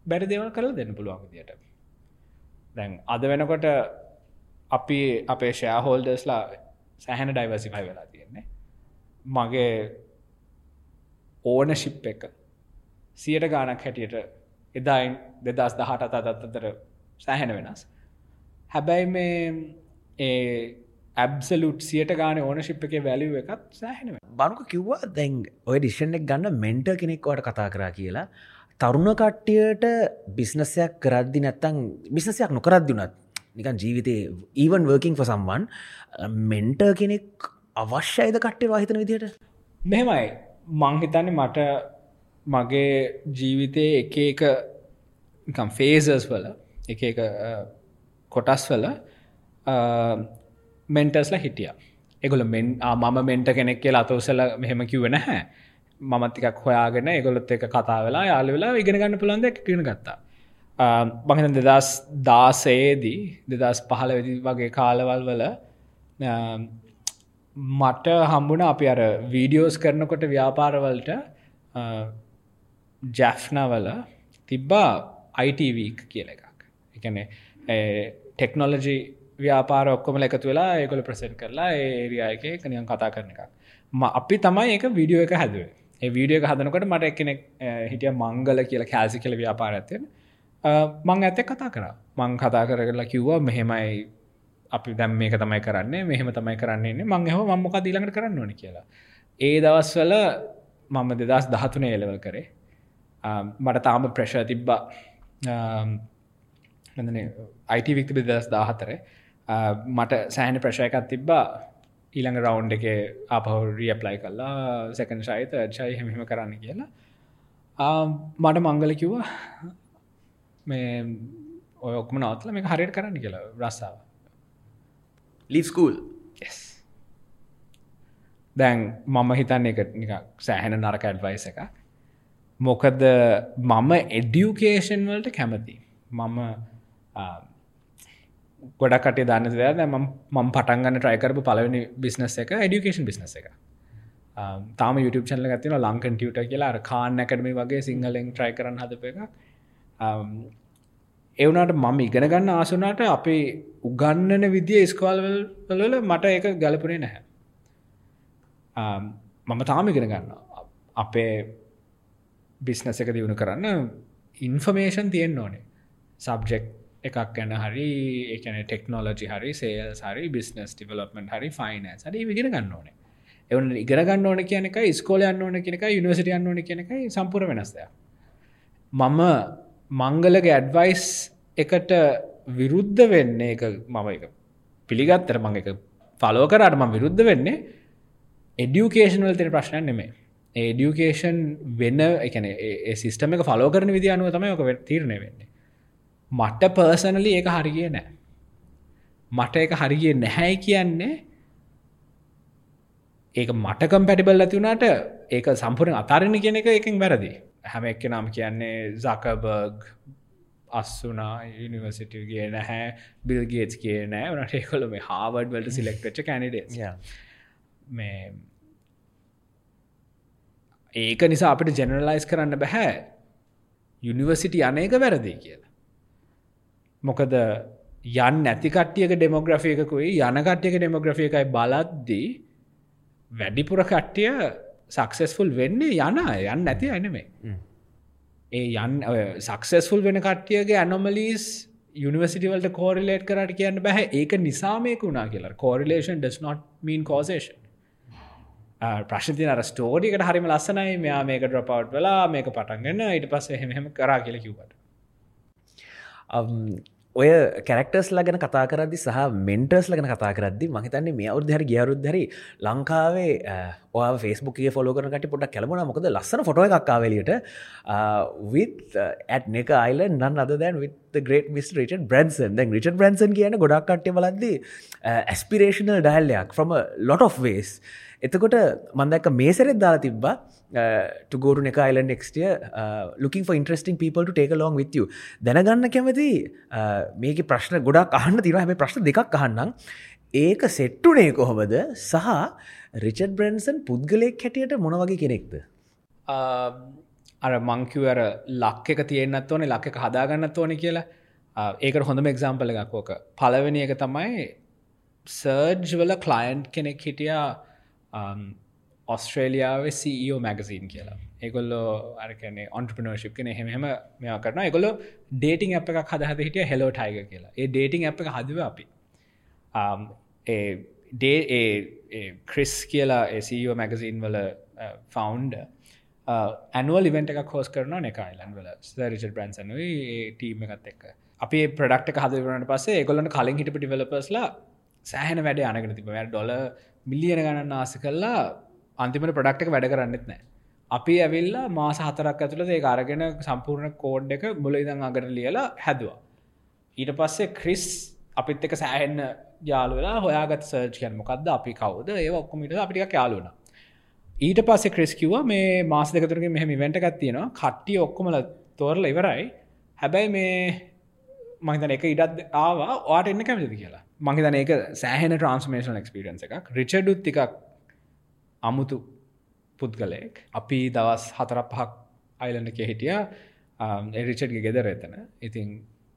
බැරි දෙවල් කරලා දෙන්න පුළුවන් දියට දැන් අද වෙනකොට අපි අපේ ෂෑහෝල්ඩස්ලා සැහැන ඩයිවසිෆයි වෙලා තියෙන්නේ. මගේ ඕන ශිප් එක සියට ගානක් හැටියට එදායින් දෙදස් දහට අතත්තතර සෑහෙන වෙනස්. හැබැයි මේ ඒ ඇබ්සලුට් සියට ගාන ඕනශිප් එක වැලිව එකත් සෑහෙනව බනුක කිව්වා දැන් ඔය ඩිෂණෙක් ගන්න මෙන්ට කෙනෙක්වට කතා කරා කියලා. තරුණ කට්ටියට බිස්නසයක් කරද්දි නැත්තං බිස්නසයක් නොකරද්දිනත් නිකන් ජීවිතේ ඊවන් වර්කින් ෆසම්වන් මෙන්ට කෙනෙක් අවශ්‍යයිද කට්ටේ වාහිතන විදියට මෙහෙමයි. මංහිතන්නේ මට මගේ ජීවිතයේ එක එක ෆේසර්ස් වල එක කොටස් වල මෙන්ටර්ස්ල හිටිය. එගොල මෙන් මම මෙන්ට කෙනෙක් කියලා අතවසල මෙහෙම කිව නැහැ. මමත්තිකක් හොයාගෙන එගොලොත් එක කතා වෙලා යාල වෙලා ඉගෙන ගන්න පුළන්ද කියෙන ගත්තා. බහින දෙදස් දාසයේදී දෙදස් පහල වෙදි වගේ කාලවල් වල මට හම්බුණ අපි අර වීඩියෝස් කරනකොට ව්‍යාපාරවලට ජැෆ්නවල තිබ්බා අයිටවීක් කියල එකක්. එකන ටෙක්නොලජි ව්‍යාපාර ඔක්කොම එකතු වෙලා ඒකොල ප්‍රසෙන්් කරලා ඒරියයක කනියන් කතා කරන එකක්. ම අපි තමයි එක වීඩියෝ එක හැදුවේ. ඒ වීඩියෝ එක හදනකොට මට එකනෙක් හිටිය මංගල කියලා කෑසි කල ව්‍යාපාර ඇත්තෙන මං ඇත කතා කර. මං කතා කරලා කිව්වා මෙහෙමයි අපි දැම් මේක තමයි කරන්නේ මෙහෙම තමයි කරන්නන්නේ මං හෝ මම්මොක දීළඟට කරන්න ඕන කියලා. ඒ දවස්වල මම දෙදස් දහතුනේ එලවල් කරේ. මට තාම ප්‍රශ තිබ්බා. අයිට වික්ති දෙදස් දාහතරේ මට සෑහන ප්‍රශයකත් තිබ්බා. ඊළඟ රවන්් එක අපහු රියප්ලයි කල්ලා සැකන් ශයිත ච්චයි හෙමිම කරන්න කියලා. මට මංගල කිව්වා මේ ඔය ඔක්ම නවත්ල මේ හරියට කරන්න කියලා රස්සාාව. ලිස්කූල් දැන් මම හිතන්න එක සෑහෙන නරක ඇඩ්වයිස එක මොකද මම එඩියුකේෂන් වලට කැමති මම ගොඩක්ට දන්න දෙද මම පටන්ගන්න ට්‍රයිකරපු පලවෙනි බිස්නස් එක එඩියුකේෂන් බිස්නස එක. තාම YouTube චනල ගතින ලංකන් ටියට කියලා. කාන්න එකඩමි වගේ සිංහලෙන් ට්‍රයි කරන්න හදප එක එවනට මම ඉගෙන ගන්න ආසුනාට අපේ උගන්නන විදිිය ස්කවාල්වල මට ඒක ගැලපුරේ නැහැ. මම තාම ඉගෙන ගන්න අපේ බිස්නස එක දියුණු කරන්න ඉන්ෆර්මේෂන් තියෙන් ඕනේ. සබ්ජෙක්් එකක් ගැන හරි එකන ටෙක්නෝලජි හරි සේල් හරි බිස්නස් ටිවලොපමෙන්ට හරි ෆයිනස් හරි විගෙන ගන්න ඕනේ. එවන ඉගෙන ගන්න ඕන කියනක ස්කෝල යන්න ඕන කියනක යනිවසිට යන්න ඕන කියනක සම්පුර වෙනස්දය මම මංගලගේ ඇඩ්වයිස් එකට විරුද්ධ වෙන්නේ එක මම එක පිළිගත්තර මං එක ෆලෝ කරට ම විරුද්ධ වෙන්නේ එඩියුකේෂන්වල තෙන ප්‍රශ්නයන් නෙමේ ඒඩියුකේෂන් වෙන්න එකන සිිස්ටම එක ෆලෝ කරන විදි අනුව තමයි ඔක තීරණය වෙන්නේ. මට පර්සනලි ඒක හරිගිය නෑ. මට එක හරිගිය නැහැයි කියන්නේ ඒක මට කම්පැටිබල් ඇතිවුණට ඒක සම්පුරෙන් අතාරණ කියන එක එකින් වැරදි. හැම එක්ක නම් කියන්නේ සකබර්ග් අස්සුනා යනිවසිටගේ නැහැ බිල්ගේට් කිය නෑ වනට ඒකොල මේ හාවඩ් වලට සිලෙක්ටච්ච කැනඩේ මේ ඒක නිසා අපිට ජෙනරලයිස් කරන්න බැහැ යුනිවර්සිටි අනේක වැරදි කියලා මොකද යන් නැතිකට්ටියක ඩෙමෝග්‍රෆියකුයි යනකට්ටියක ඩෙමෝග්‍රෆිය එකයි බලද්දී වැඩිපුර කට්ටිය සක්සෙස්ෆුල් වෙන්නේ යන යන්න නැති අනමේ ඒ යන් සක්සෙස්ෆුල් වෙන කට්ටියගේ ඇනොමලිස් යනිවසිටිවලට කෝරිලේට් කරට කියන්න බැහැ ඒක නිසාමයක වුණා කියලා. කෝරිලේෂන් ඩස් නොට මීන් කෝසේෂන් ප්‍රශ්ති අර ස්ටෝඩිකට හරිම ලස්සනයි. මෙයා මේක ඩ්‍රපවට් වෙලා මේක පටන්ගන්න ඊට පස්ස එහෙම කරා කියල කිවට ඔය කැරක්ටර්ස් ලගෙන කතා කරදදි සහ මෙන්ටර්ස් ලගෙන කතා කරදදි මහිතන්නේ මේ අවුදහර ගියරුද්දරි ලංකාවේ ඔ ෆස්බුක ොල කරට පොට කැලමුණ මොකද ලස්සන ෆොටෝ එකක්කාවලියට with at නෙක අයිල නන් අද දැන් with great Mr Richard Branson දැන් රිට බ්‍රන්සන් කියන ගොඩක් කට්ටය බලද්දි ඇස්පිරේෂනල් ඩයිල්ලයක් from ලොට of ways. එතකොට මන්දක මේසරෙත් දාලා තිබ්බා to go to Neka Island next year, uh, looking for interesting people to take along with you. දැනගන්න කැමති මේක ප්‍රශ්න ගොඩක් අහන්න තිර හැම ප්‍රශ්න දෙකක් අහන්නම්. ඒක සෙට්ටුනේ කොහොමද? සහ රිචඩ් බ්‍රන්සන් පුද්ගලයෙක් හැටියට මොනවගේ කෙනෙක්ද? අර මංකිවර ලක් එක තියෙන්න්නත් ඕනේ ලක් එක හදාගන්නත් ඕන කියලා. ඒකට හොඳම එක්සාම්පල එකක් ඕක. පලවෙනි එක තමයි සර්ජ් වල කලයින්් කෙනෙක් හිටියා ඔස්ට්‍රේලියාවේ CEO මැගසින් කියලා. ඒගොල්ලෝ අරකන ඔන්ට්‍රපනෝශිප් කෙන හෙම මෙයා කරන එකගොල ඩේටිං අප එකක් හදහද හිටිය හෙලෝ ටයිග කියලා. ඒ ඩේටිං අප එක හදව අපි. Um, ඩේ ක්‍රිස් කියලා CEO මැගසින් වල ෆවන්ඩ ඇනුවල් ඉවෙන්ට එක කෝස් කරන එක අයිලන් වල. රිච බ්‍රන්සනුයි ටීම එකත් එක්ක. අපි ප්‍රඩක්ට හදවරට පස්සේ ගොලන්න කලින් හිට ටිවලපස්ලා සෑහන වැඩ අනගෙන තිබ ඩොල මිලියන ගණන්න ආස කල්ලා අන්තිමට ප්‍රඩක්ට වැඩ කරන්නෙත් නෑ. අපි ඇවිල්ලා මාස හතරක් ඇතුළ ඒ අරගෙන සම්පූර්ණ කෝඩ් එක මුල ඉදං අගට ලියලා හැදවා. ඊට පස්සේ ක්‍රිස් අපිත් එක සෑහෙන්න යාලුවෙලා හොයාගත් සර්ච් කියන් මොකක්ද අපි කවද? ඒ ඔක්කොමිට අපිටික යාලුවන ඊට පස්සේ ක්‍රිස් කිව මේ මාස දෙකතුරගේ මෙහම වෙන්ට ගත්තියෙනවා කට්ටිය ඔක්කොමල තෝරල ඉවරයි. හැබැයි මේ මහිතන එක ඉඩත් ආවා. වාට එන්න කැමති කියලා. මහිතන ඒක සෑහෙන ට්‍රන්ස්මේෂන් එක්ස්පිරන්ස එකක්. රිචඩුත් එකක් අමුතු පුද්ගලයෙක්. අපි දවස් හතර පහක් අයිලන්න එක හිටිය. එරිචඩ්ගේ ගෙදර එතන. ඉතින්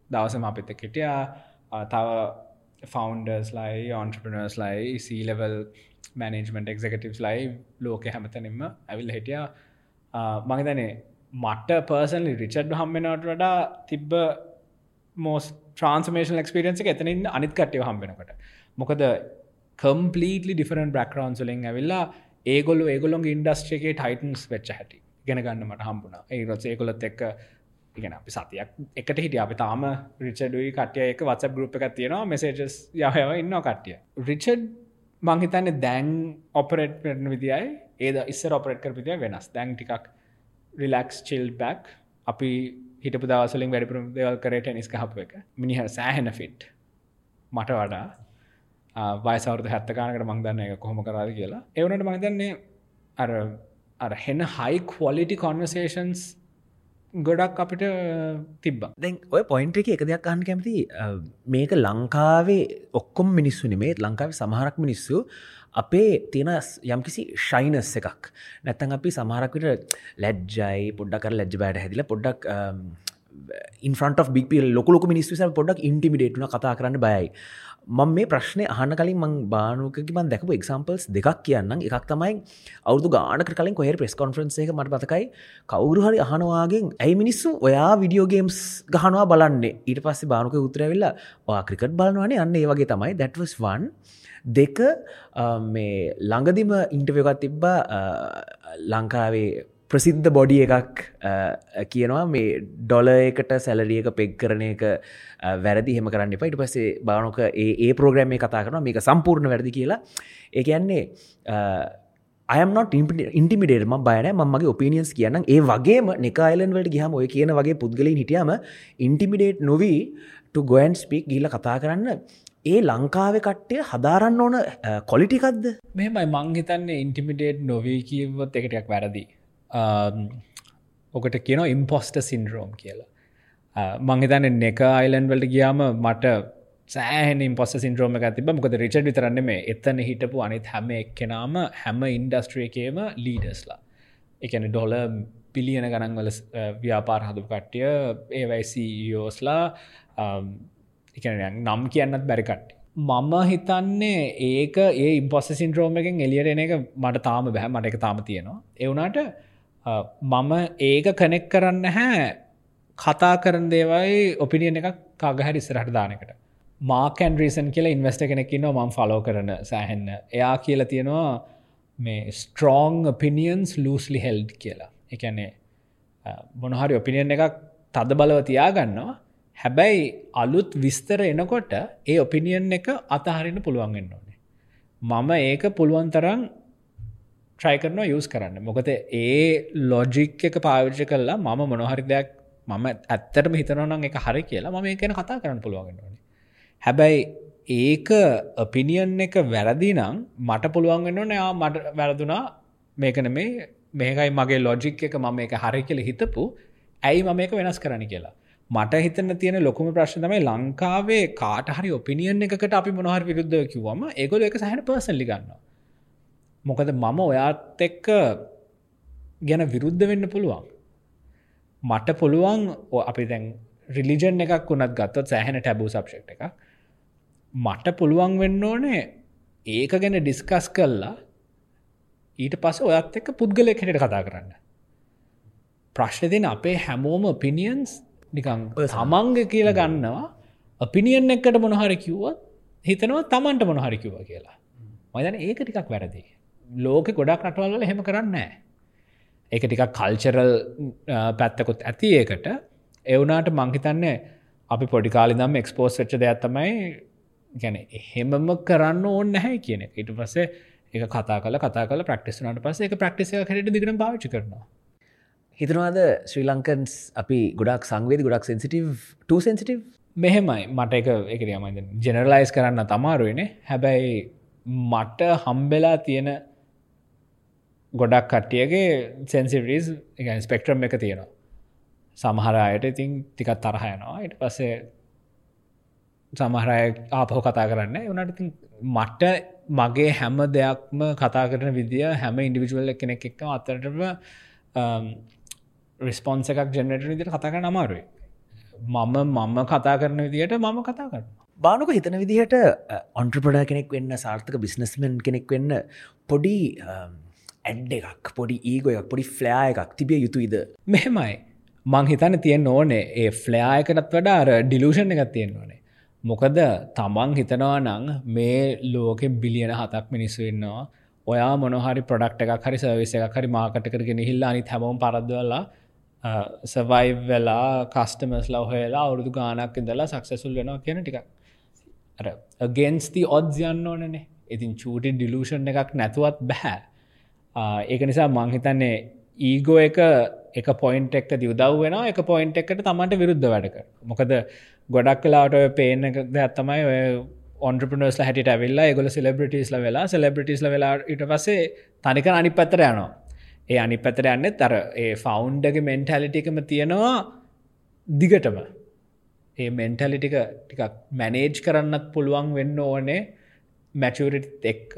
දවසම අපිත කෙටියා තව ෆවන්ඩර්ස් ලයි ඔන්ට්‍රපනර්ස් ලයි සීලවල් මැනජමට එක්කටිවස් ලයි ලෝක හැමතනින්ම ඇවිල් හිටිය. මහිතනේ මට පර්සන්ලි රිචඩ් හම්බෙනට වඩා තිබ්බ මෝස් ට්‍රන්ස්මේෂන් එක්ස්පිරන්ස එක එතනින් අනිත් කට්ටය හම්බෙනකට. මොකද කම්පලීටලි ඩිෆරන් බ්‍රක්රන්සලින් ඇවිල්ලා ඒගොලු ඒගොලොන් ඉන්ඩස්ට්‍රේගේ ටයිටන්ස් වෙච්ච හැටි ගෙන ගන්න මට හම්බුණ. ඒ රොත් ඒකොලත් එක්ක ඉගෙන අපි සතියක් එකට හිටිය. අපි තාම රිචඩුයි කටිය එක වත්ස ගරුප් එකක් තියෙනවා. මෙසේජස් යහව ඉන්න කට්ටිය. රිචඩ් මංහිතන්න දැන් ඔපරේට් පෙටන විදියි ඒද ඉස්සර ඔපරේට් කර විදිය වෙනස්. දැන් ටිකක් රිලක්ස් චිල් බැක් අපි හිටපු දවසලින් වැඩිපුරම් දෙවල් කරට නිස්ක හපු එක. මිනිහ සෑහෙන ෆිට් මට වඩා වයිසවරද හැත්තකානකට මංදන්න එක කොහොම කරාද කියලා. එවනට මහිතන්නේ අර අර හෙන හයි කෝලිටි කොන්වසේෂන්ස් ගොඩක් අපිට තිබ්බ. දැන් ඔය පොයින්ට එක එක දෙයක් අහන් කැමති මේක ලංකාවේ ඔක්කොම් මිනිස්සු නෙමේ ලංකාව සමහරක් මිනිස්සු අපේ තියෙන යම්කිසි ශයිනස් එකක්. නැත්තන් අපි සමහරක්විට ලැජ්ජයි පොඩ්ඩකර ලැජ්ජ බෑට හැදිල පොඩ්ඩක් ඉන්ෆන්ට බික් ලොක මිනිස්සු පොඩක් ඉන්ටිමිඩේට්න කතා කරන්න බයයි. මං මේ ප්‍රශ්නය අහන්න කලින් මං බානුකකි මන් දැකපු එක්සම්පල්ස් දෙකක් කියන්න එකක් තමයි අවුදු ගානක කලින් කොහ ප්‍රෙස් කොන්ෆරන්ස එක මට පතකයි කවුරු හරි අහනවාගෙන් ඇයි මිනිස්සු ඔයා විඩියෝගේම්ස් ගහනවා බලන්නේ? ඊට පස්සේ බානුක උත්තරවෙල්ලා වා ක්‍රිකට් බලනවානේ. අන්න ඒ වගේ තමයි. දැටවස් වන් දෙක මේ ළඟදිම ඉන්ටවයකත් තිබ්බා ලංකාවේ ප්‍රසිද්ධ බොඩි එකක් කියනවා මේ ඩොල එකට සැලරියක පෙක් කරන එක වැරදි. හෙම කරන්න එපා. ඉට පස්සේ බානොක ඒ ප්‍රෝග්‍රම්මේ කතා කරන මේක සම්පූර්ණ වැරදි කියලා. ඒ කියන්නේ අයම්නොට ඉන්ටිමිඩේටම බයන මගේ ඔපිනියන්ස් කියන්න ඒ වගේම නිකායිලන්වලට ගහම ඔය කියන වගේ පුද්ගලින් හිටියම ඉන්ටිමිඩේට් නොවී ගොයන් ස්පික් ගිල්ල කතා කරන්න. ඒ ලංකාව කට්ටය හදාරන්න ඕන කොලිටිකක්ද මෙමයි මංහිතන්නේ ඉන්ටිමිඩේට් නොවී කිව්වොත් එකටයක් වැරදි. ඔකට කියන ඉම්පොස්ට සින්ඩරෝම් කියලා. මංහිතන්න එක අයිලන්් වලට ගියාම මට සෑහන ඉම්පොස්ස සින්ද්‍රෝම තිබ මොකද රිචඩ් විතරන්න මේ එතන හිටපු අනිත් හැම එක්කෙනාම හැම ඉන්ඩස්ට්‍රියකේම ලීඩස්ලා එකන ඩොල පිලියන ගණන්වල ව්‍යාපාර හදු කට්ටිය ඒවයිසිෝස්ලා නම් කියන්නත් බැරිකට්ටි මම හිතන්නේ ඒක ඒ ඉම්පොස්ස සින්ද්‍රෝම එකෙන් එලියරෙන එක මට තාම බැහ. මට එක තාම තියෙනවා. එවුනාට මම ඒක කනෙක් කරන්න හැ කතා කරන දේවයි ඔපිනියන එකක් කාගහැරි ඉස්සරහට දානකට මාකන් රීසන් කියලා ඉන්වස්ට කෙනෙක්කින්න මම් ෆලෝ කරන සෑහෙන්න. එයා කියලා තියෙනවා මේ ස්ට්‍රෝං ඔපිනියන්ස් ලූස්ලි හෙල්ඩ් කියලා. එකන්නේ මොනහරි ඔපිනියන් එකක් තද බලව තියාගන්නවා. හැබැයි අලුත් විස්තර එනකොට ඒ ඔපිනියන් එක අතහරින්න පුළුවන්ගෙන් ඕනේ. මම ඒක පුළුවන් තරම් ට්‍රයි කරනවා යස් කරන්න. මොකද ඒ ලොජික් එක පාවිච්ච කරලා මම මොනොහරි දෙයක් මම ඇත්තටම හිතනවනම් එක හරි කියලා ම එකන කතා කරන්න පුළුවන්ගෙන ඕනේ. හැබැයි ඒක අපිනියන් එක වැරදි නම් මට පුළුවන්ගන්න නයා මට වැරදුනා. මේකන මේ මේකයි මගේ ලොජික් එක. මම එක හරි කියල හිතපු. ඇයි මම මේක වෙනස් කරන්න කියලා. මට හිතන තියෙන ලොකුම ප්‍රශ්න තමයි ලංකාවේ කාට හරි ඔපිනියන් එකට අපි මොනහර විරුද්ධ කිව්වම ඒගොල එක සහන පර්සල්ලි ගන්නවා. මොකද මම ඔයාත් එක්ක ගැන විරුද්ධ වෙන්න පුළුවන්. මට පුළුවන් අපි දැන් රිලිජන් එකක් වුණත් ගත්තොත් සෑහෙන ටැබූ සබ්ෂෙක්් එක මට පුළුවන් වෙන්න ඕනේ ඒක ගැන ඩිස්කස් කල්ලා ඊට පස ඔයත් එක්ක පුද්ගලය කෙට කතා කරන්න. ප්‍රශ්න දෙන අපේ හැමෝම පිනිියන්ස් නිකං සමංග කියල ගන්නවා. අපිනිියන් එකට මොනහරි කිව්වත් හිතනවා තමන්ට මොනහරි කිව්ව කියලා. මදන ඒක ටිකක් වැරදි. ලෝක ගොඩක් රටවල්ල හෙම කරන්න ඒක ටිකක් කල්චරල් පැත්තකොත් ඇති ඒකට. එවනාට මංහිතන්නේ අපි පොඩිකාලිදම් එක්ස්පෝස් වෙච්ච දෙයක් තමයි ගැන එහෙමම කරන්න ඕන්න නැහැ කියන ඉට පස්සේ එක කතා කල කතා කල ප්‍රක්ටිස්නට පස ප්‍රක්ටිසය කරට දිගට භාවිච කරනවා හිතනවාද ශ්‍රී ලංකන්ස් අපි ගොඩක් සංවේද ගොඩක් සෙන්සිටව් ට සෙන්සිටව් මෙහෙමයි. මට එක එකරියමයි ජෙනරලයිස් කරන්න තමාරුවනේ හැබැයි මට හම්බෙලා තියෙන ගොඩක් කට්ටියගේ සැන්සිවරිස් එක ස්පෙක්ට්‍රම් එක තියෙනවා. සමහර අයට ඉතින් ටිකත් තරහයනවා ඉට පස්සේ සමහරය ආපහෝ කතා කරන්න වනට මට මගේ හැම දෙයක්ම කතා කරන විදිිය හැම ඉන්ඩිවිජුවල් කෙනෙක් එක්ක අතරටම um, රිස්පොන්ස එකක් ජනට විදිට කතා කර අමාරුයි. මම මම කතා කරන විදියට මම කතා කරන බානුක හිතන විදිහට ඔන්ට්‍රපඩා කෙනෙක් වෙන්න සාර්ථක බිස්නස්මෙන් කෙනෙක් වෙන්න පොඩි ඇඩ් එකක් පොඩි ඒගො එකක් පොඩි ෆ්ලයා එකක් තිබිය යුතුයිද? මෙහෙමයි. මං හිතන තියෙන් ඕනේ. ඒ ෆ්ලයායකටත් වඩාර ඩිලූෂන් එකක් තියෙන් ඕනේ. මොකද තමන් හිතනවා නං මේ ලෝකෙ බිලියන හතක් මිනිස්සු ඉන්නවා. ඔයා මොනහරි ප්‍රඩක්් එකක් හරි සවිස එකක් හරි මාකට කරගෙන හිල්ලා අනි හැමෝම් පරද්වලා සවයි වෙලා කස්ටමස්ලා හොයලා අවුරදු ගානක් ඉදලා සක්සසුල් වෙනවා කියන ටික අර ගන්ස්ති ඔද්ස් යන්න ඕනනේ. ඉතින් චූටි ඩිලූෂන් එකක් නැතුවත් බැහැ ඒක නිසා මංහිතන්නේ ඊගෝ එක එක පොයින්ට එක්ක දියවදව් වෙන එක පොයින්ට එකට තමන්ට විරුද්ධ වැඩක මොකද ගොඩක් කලාට පේන ඇත්තමයි ඔන්ට්‍රපනස්ල හැට ඇවිල්ලා ගොල සෙලබ්‍රටිස්ල වෙලා සෙලබ්‍රටිස්ල වෙලා ඉට පසේ තනික අනි පත්තර යනවා. ඒ අනි පැතර යන්න තර ඒ ෆෞන්්ඩගේ මෙන්ටැලිටිකම තියෙනවා දිගටම. ඒ මෙන්ටලිටික ටිකක් මැනේජ් කරන්නත් පුළුවන් වෙන්න ඕනේ මැචරිට එක්ක.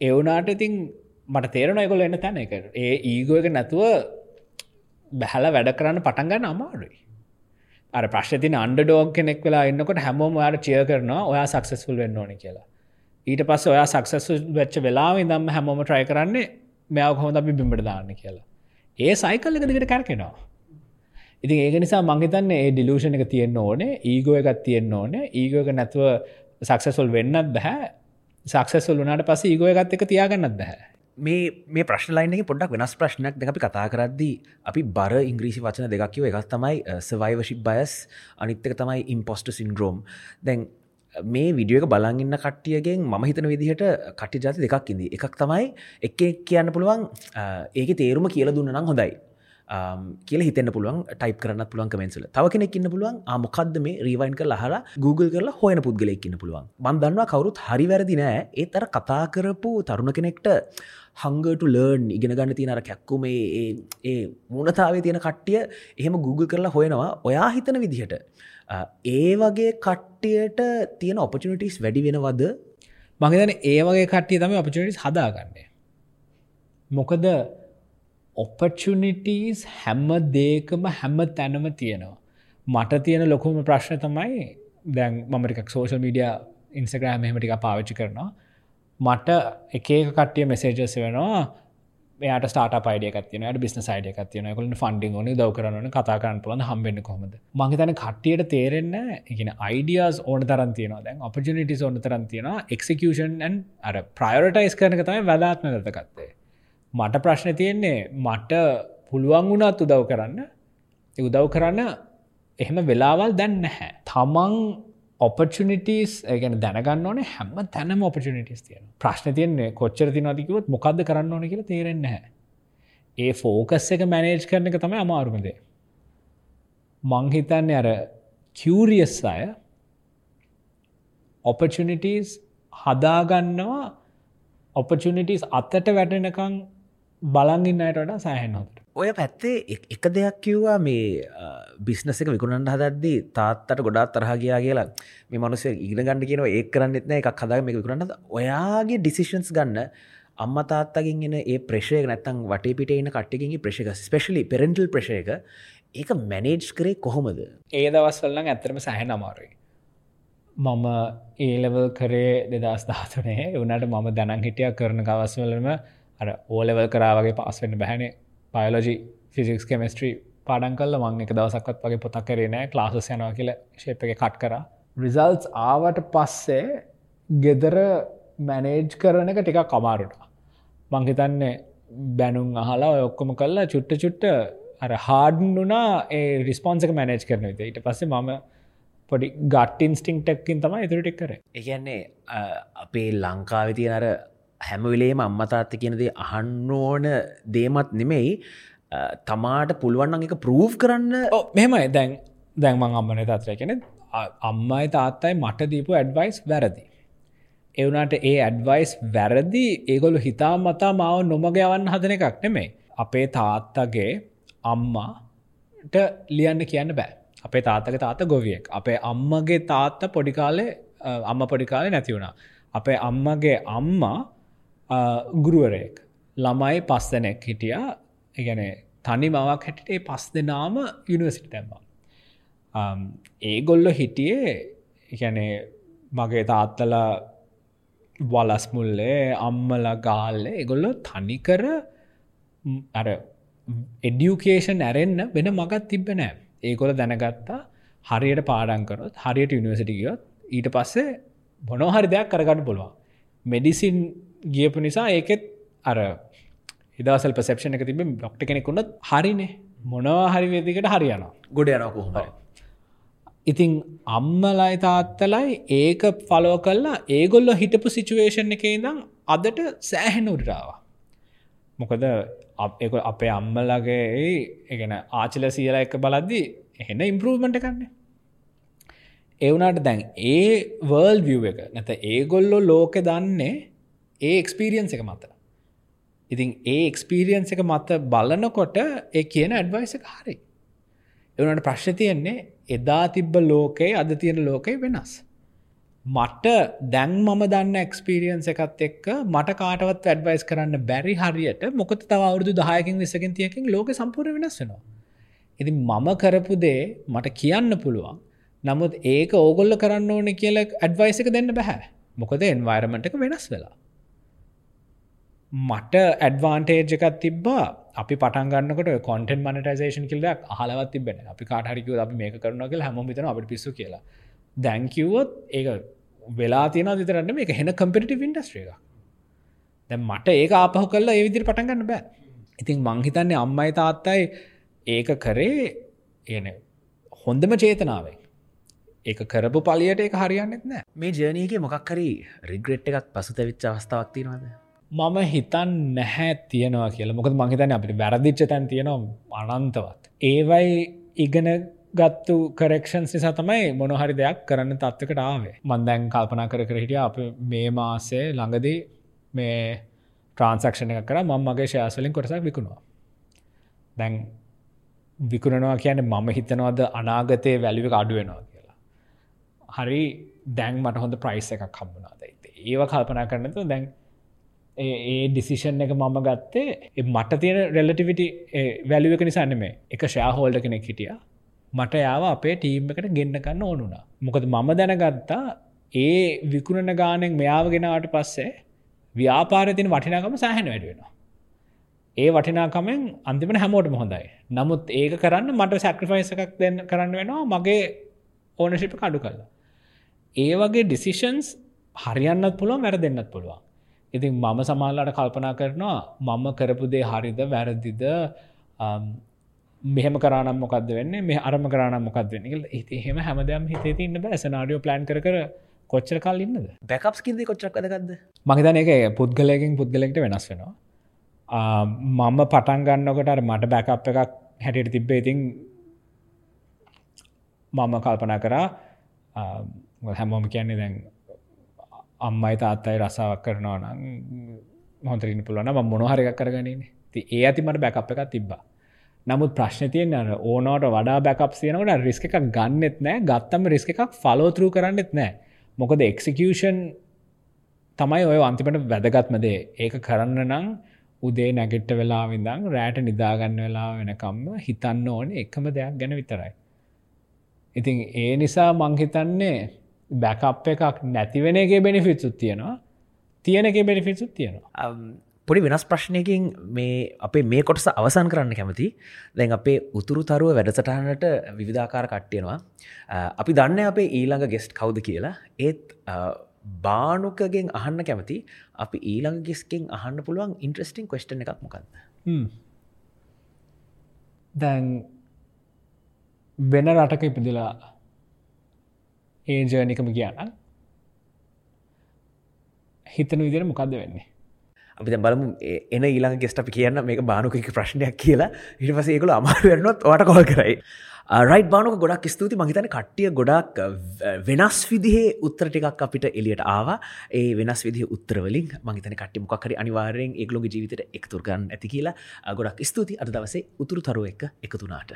එවනාට ඉතින් මට තේරන එකොල එන්න තැන එක. ඒ ඊගෝ එක නැතුව බැහල වැඩ කරන්න පටන්ගන්න අමාරුයි. අර ප්‍රශ්තින අන්ඩ ඩෝග කෙනෙක් වෙලා එන්නකොට හැමෝම යාට චිය කරනවා ඔයා සක්සස්ෆුල් වෙන්න ඕනි කියලා. ඊට පස්ස ඔයා සක්සසු වෙච්ච වෙලා දම් හැමෝම ට්‍රයි කරන්නේ මෙයාව හොඳ අපි බිම්බට දාන්න කියලා. ඒ සයිකල් එක දිගට කැරකෙනවා. ඉතින් ඒක නිසා මංහිතන්න ඒ ඩිලූෂණ එක තියෙන්න්න ඕනේ ඒගෝ එකත් තියෙන්න්න ඕනේ. ඒගෝ එක නැතුව සක්සසුල් වෙන්නත් බැහැ සක්සසුල් වනාට පස ඒගෝ එකත් එක තියාගන්නත් බැහැ මේ මේ ප්‍රශ්ලයින පොඩක් වෙනස් ප්‍රශ්නයක් දෙ අපි කතා කරද්දී අපි බර ඉංග්‍රීසි වචන දෙකක්කිව එකක් තමයි සවයිවශිප් බයස් අනිත්තක තමයි ඉම්පොස්ට සින්ඩ්‍රෝම් දැන් මේ විඩියක බලගන්න කට්ටියගෙන් ම හිතන විදිහට කට්ටි ජාති දෙකක් ඉදී. එකක් තමයි එක කියන්න පුළුවන් ඒක තේරුම කියල දුන්න නම් හොඳයි. කියල හිතන්න පුළුවන් ටයිප කරන්න පුළුවන් කමෙන්සල තව කෙනෙක් ඉන්න පුළුවන් ආමොකක්ද මේ? රීවයින් කර හලා Google කරලා හොයන පුද්ගලෙක් ඉන්න පුළුවන්. බන්දන්නවා කවරුත් හරි වැරදි නෑ. ඒත් අර කතා කරපු තරුණ කෙනෙක්ට හංගට ලර්න් ඉගෙන ගන්න තියෙන අර කැක්කුම ඒ මුණතාවේ තියෙන කට්ටිය එහෙම Google කරලා හොයනවා. ඔයා හිතන විදිහට ඒ වගේ කට්ටියට තියෙන ඔපචනිටස් වැඩි වෙනවද? මගේතන ඒ වගේ කට්ටිය තම ඔපචනිටස් හදාගන්නේ. මොකද ඔපචනිටස් හැම්ම දේකම හැම්ම තැනම තියෙනවා. මට තියෙන ලොකුම ප්‍රශ්න තමයි දැන් මමටිකක් සෝෂල් මීඩිය ඉන්සග්‍රෑම් හෙමටික පාවිච්චි කරනවා. මට එක කටිය මෙසේජස් වෙනවා. යට ස්ටාට පයිඩිය තින බිස්න සයිඩ තියන කල ෆන්ඩිං න දව කරන කතා කරන්න පුලන් හම්බෙන්න්න කොමද මහිතන කට්ටියට තේරෙන්න එකන අයිඩියස් ඕන තරන් තියන දැන් ඔපජනිටස් ඕන තරන් තියෙන එක්සිකෂන් අර ප්‍රයෝටයිස් කරන තමයි වැදාත්ම දතකත්තේ මට ප්‍රශ්න තියෙන්නේ මට පුළුවන් වුණත් උදව් කරන්න. උදව් කරන්න එහෙම වෙලාවල් දැන් නැහැ. තමන් ඔපචනිටස් ගැන දැනගන්න ඕන හැම තැනම ඔපචනිටස් තියෙන ප්‍රශ්න තියන්නේ කොච්චර තිනතිකවත් මොකක්ද කරන්න ඕන කියලා තේරෙන්න හැ ඒ ෆෝකස් එක මැනේජ් කරන එක තමයි අමාරුමදේ මංහිතන්නේ අර කිවරියස් අය ඔපචනිටස් හදාගන්නවා ඔපචනිටස් අත්තට වැටෙනකං බලංගින්න අයට වඩා සෑහෙන්හොට ඔය පැත්තේ එක දෙයක් කිව්වා මේ බිස්නස එක විකුණන්ට හදද්දී තාත්තට ගොඩාත් තරහ ගියා කියලා. මේ මනුස ඉගෙන ගන්න කියනව ඒ කරන්න එත්න එකක් හදා මේ විකුණන්න. ඔයාගේ ඩිසිෂන්ස් ගන්න අම්ම තාත්තකින් එන ඒ ප්‍රේෂය නැත්තං වට පිට එන කට්ටකින් ප්‍රේෂක ස්පෙශලි පෙරෙන්ටල් ප්‍රේෂයක ඒක මැනේජ් කරේ කොහොමද? ඒ දවස්වල්ලඟ ඇතරම සෑහෙන අමාරුයි. මම ඒලවල් කරේ දෙදස් දාතුනේ වනට මම දැනන් හිටිය කරන කවස්වලම අර ඕලෙවල් කරාවගේ පස්සවෙන්න බැහැනේ බයලෝජි ෆිසික්ස් කෙමස්ට්‍රී පාඩන් කල්ල මං එක දවසක්වත් වගේ පොතක් කරේනෑ ලාසස් යනවා කියල ශේප එක කට් කර. රිසල්ස් ආවට පස්සේ ගෙදර මැනේජ් කරන එක ටිකක් කමාරුට මංහිතන්නේ බැනුම් අහලා ඔක්කොම කල්ලා චුට්ට චුට්ට අර හාඩන් වනා ඒ රිස්පොන්සක මැනේජ් කරන විත ඊට පස්සේ මම පොඩි ගට්ටින්ස්ටිං ටෙක්කින් තම ඉතුරටික් කර. එකන්නේ අපේ ලංකාව තියන අර හැමවිලේම අම්මතාත්ත කියනදේ අහන්න ඕන දේමත් නෙමෙයි අ, තමාට පුළුවන්න්න එක ප්‍රූව් කරන්න මෙහෙමයි දැන් දැන්මං අම්මන තත්වය කෙනෙ අම්මයි තාත්තයි මට දීපු ඇඩ්වයිස් වැරදි. එවනට ඒ ඇඩ්වයිස් වැරදි ඒගොලු හිතා මතා මාව නොමග යවන්න හදන එකක් නෙමේ. අපේ තාත්තගේ අම්මාට ලියන්න කියන්න බෑ. අපේ තාත්තක තාත ගොවියෙක්. අපේ අම්මගේ තාත්ත පොඩිකාලේ අම්ම පොඩිකාලේ නැති වුණා. අපේ අම්මගේ අම්මා අ, ගුරුවරයෙක්. ළමයි පස් දෙනෙක් හිටියා ඉගැන තනි මවක් හැටිට ඒ පස් දෙනාම යුනිවසිට තැම්බා. ඒගොල්ල හිටියේ ඉගැනේ මගේ තාත්තල වලස්මුල්ලේ අම්මල ගාල්ල එගොල්ලො තනිකර ම්, අර එඩියුකේෂන් ඇරෙන්න්න වෙන මගත් තිබ්බ නෑ ඒකොල දැනගත්තා හරියට පාඩංකරොත් හරියට යුනිවසිටිගියොත් ඊට පස්සේ බොනොහරි දෙයක් කරගන්න පුළුවන් මෙඩිසින් ගියපු නිසා ඒකෙත් අර හිදසල් පසප්ෂණ එක තිබ ඩොක්ට කෙනෙකුන්නත් හරිනේ. මොනවා හරි වෙදිකට හරියනවා. ගොඩ යනක හොමරි ඉතිං අම්මලයි තාත්තලයි ඒක ෆලෝ කල්ලා ඒගොල්ල හිටපු සිචුවේෂන් එක ඉදම් අදට සෑහෙන උඩරාව මොකද අප- ඒක අපේ අම්මලගේ එකන ආචිල සියල එක බලද්දි එහෙන ඉම්පරූවමට කන්නේ එවුනාට දැන් ඒ වර්ල් විය් එක නැත ඒගොල්ලො ලෝකෙ දන්නේ ඒ එක්ස්පීරියන්ස එක මත ඉතින් ඒ එක්ස්පීරියන්ස එක මත බලනකොට ඒ කියන ඇඩ්වයිස එක හරි එවනට ප්‍රශ්න තියෙන්නේ එදා තිබ්බ ලෝකයේ අද තියෙන ලෝකයි වෙනස්. මට දැන් මම දන්න එක්ස්පිරියන්ස එකත් එක්ක මට කාටවත් ඇඩ්වයිස් කරන්න බැරි හරියට මොකද තව අවුරුදු දායකින් විසකින් තියකින් ලෝක සම්පූර් වෙනස් වෙනවා. ඉති මම කරපු දේ මට කියන්න පුළුවන් නමුත් ඒක ඕගොල්ල කරන්න ඕන කියල ඇඩ්වයිස එක දෙන්න බැහැ මොකද එන්වයිරමට එක වෙනස් වෙලා. මට ඇඩ්වාන්ටේජ් එකත් තිබ්බා. අපි පටන්ගන්නකට කොටන් මනටයිසේෂන් කිල්ලක් හලවත් තිබෙන අපි කාටරිකව අපි මේක කරන කියල හැම විතන අපට පිස්සු කියලා. දැංකිව්වොත් ඒක වෙලා තියෙන විතරන්න මේ හෙන කම්පිටි ඉන්ඩස්ට්‍රේ එක දැ මට ඒක ආපහු කල්ලා ඒ විදිරි පටන්ගන්න බෑ. ඉතින් මංහිතන්නේ අම්මයි තාත්තයි ඒක කරේ ඒන හොඳම චේතනාවෙන් ඒක කරපු පලියට ඒක හරියන්නෙත් නෑ. මේ ජනීක මොකක්හරි රිග්‍රෙට් එකක් පසු තැවිච්ච අවස්ථාවක් තියෙනවාද? මම හිතන් නැහැ තියෙනවා කියලා මොකද මහිතන අපිට වැරදිච්ච තැන් තියෙනවා අනන්තවත්. ඒවයි ඉගෙන ගත්තු කරෙක්ෂන්ස් නිසා තමයි මොනොහරි දෙයක් කරන්න තත්වකට ආවේ මන්දැන් කල්පනා කර කර හිටිය අප මේ මාසේ ළඟදී මේ ට්‍රන්සක්ෂණ එක කර මං මගේ ශයාසලින් කොටසක් විකුණවා. දැන් විකුණනවා කියන්නේ මම හිතනවද අනාගතය වැලිව අඩුවෙනවා කියලා. හරි දැන් මට හොඳ ප්‍රයිස් එකක් හම්බුණාද ඒව කල්පනා කරනතු දැන් ඒ ඒ ඩිසිෂන් එක මම ගත්තේ ඒ මට තියෙන රෙලටිවිට වැලුව එක නිසන්න මේ එක ශාහෝල්ඩ කෙනෙක් හිටිය මට යාව අපේ ටීම් එකට ගෙන්න්න කන්න ඕනුනා මොකද මම දැනගත්තා ඒ විකුණන ගානෙක් මෙයාව ගෙනාවට පස්සේ ව්‍යාපාරතින වටිනාකම සෑහන වැඩුවෙනවා ඒ වටිනාකමෙන් අන්තිමට හැමෝටම හොඳයි. නමුත් ඒක කරන්න මට සැක්‍රෆයිස එකක් දෙන්න කරන්න වෙනවා මගේ ඕනශිප කඩු කරලා. ඒ වගේ ඩිසිෂන්ස් හරියන්නත් පුළුවන් වැර දෙන්නත් පුළුවන්. ඉතින් මම සමාල්ලට කල්පනා කරනවා මම කරපුදේ හරිද වැරදිද? මෙහම කරනම් මොකක්ද වෙන්න? මේ අරම කරනම් මොකක්ද වෙන්න ඒති එහෙම හැමදම් හිතේ ඉන්න සනාඩියෝ ප්ලන් කර කොච්චර කල් ඉන්නද? බැකප් කින්ද කොච්චක් අදගත්ද මහිතන එක පුද්ගලයකින් පුද්ගලෙක්ට වෙනස් වෙනවා. මම පටන් ගන්නකොට මට බැකප් එකක් හැටියට තිබ්බේ ඉතින් මම කල්පනා කරා හැමෝම කියන්නේ දැන් අම්මයි තාත්තයි රසාවක් කරනවා නම් හොඳරින් පුළුවන ම මොනහරයක් කරගනන්නේ ති ඒ ඇති මට බැකප් එකක් තිබ්බා. නමුත් ප්‍රශ්නතියෙන් අර ඕනෝට වඩා බැකප් යනකට රිස්ක එකක් ගන්නෙත් නෑ ගත්තම රිස්ක එකක් ෆලෝතරු කරන්නෙත් නෑ. මොකද එක්සිකෂන් තමයි ඔය අන්තිමට වැදගත්මදේ ඒක කරන්න නම් උදේ නැගෙට්ට වෙලා විඳං රෑට නිදාගන්න වෙලා වෙනකම්ම හිතන්න ඕන එකම දෙයක් ගැන විතරයි. ඉතින් ඒ නිසා මංහිතන්නේ බැකප් එකක් නැතිවෙන එක බෙනිෆිත්සුත් තියෙනවා. තියෙන එක බෙනිෆිත්සුත් තියෙනවා. පොඩි වෙනස් ප්‍රශ්නයකින් මේ අපේ මේ කොටස අවසන් කරන්න කැමති. දැන් අපේ උතුරු තරුව වැඩසටහනට විවිධාකාර කට්ටියනවා අපි දන්න අපේ ඊළඟ ගෙස්ට් කවුද කියලා. ඒත් බානුකගෙන් අහන්න කැමති. අපි ඊළඟ ගෙස්කෙන් අහන්න පුළුවන් ඉන්ට්‍රස්ටිං කොස්ටන එකක් මොකක්ද. දැන් වෙන රටක ඉපදිලා ඒ ජර්නිකම කියන්න හිතන විදිර මොකක්ද වෙන්නේ? අපි දැන් බලමු ඒ- එන ඊළඟ ගෙස්ට අපි කියන්න මේක බානුකක ප්‍රශ්නයක් කියලා. ඉට පස ඒකුල අමාරුවරනොත් ඕට කොල් කරයි. Uh, රයි් බානුක ගොඩක් ස්තුති මහිතන කට්ටිය ගොඩක් අ, ව- වෙනස් විදිහේ උත්තර ටිකක් අපිට එලියට ආවා. ඒ වෙනස් විදි උත්තරවලින් මහිතන කට්ටි මොක්කරි අනිවාරයෙන් ඒගලොගේ ජීවිතයට එකතුරගන්න ඇති කියලා. අ, ගොඩක් ස්තුති අද දවසේ උතුරු තරුව එක එකතුනාට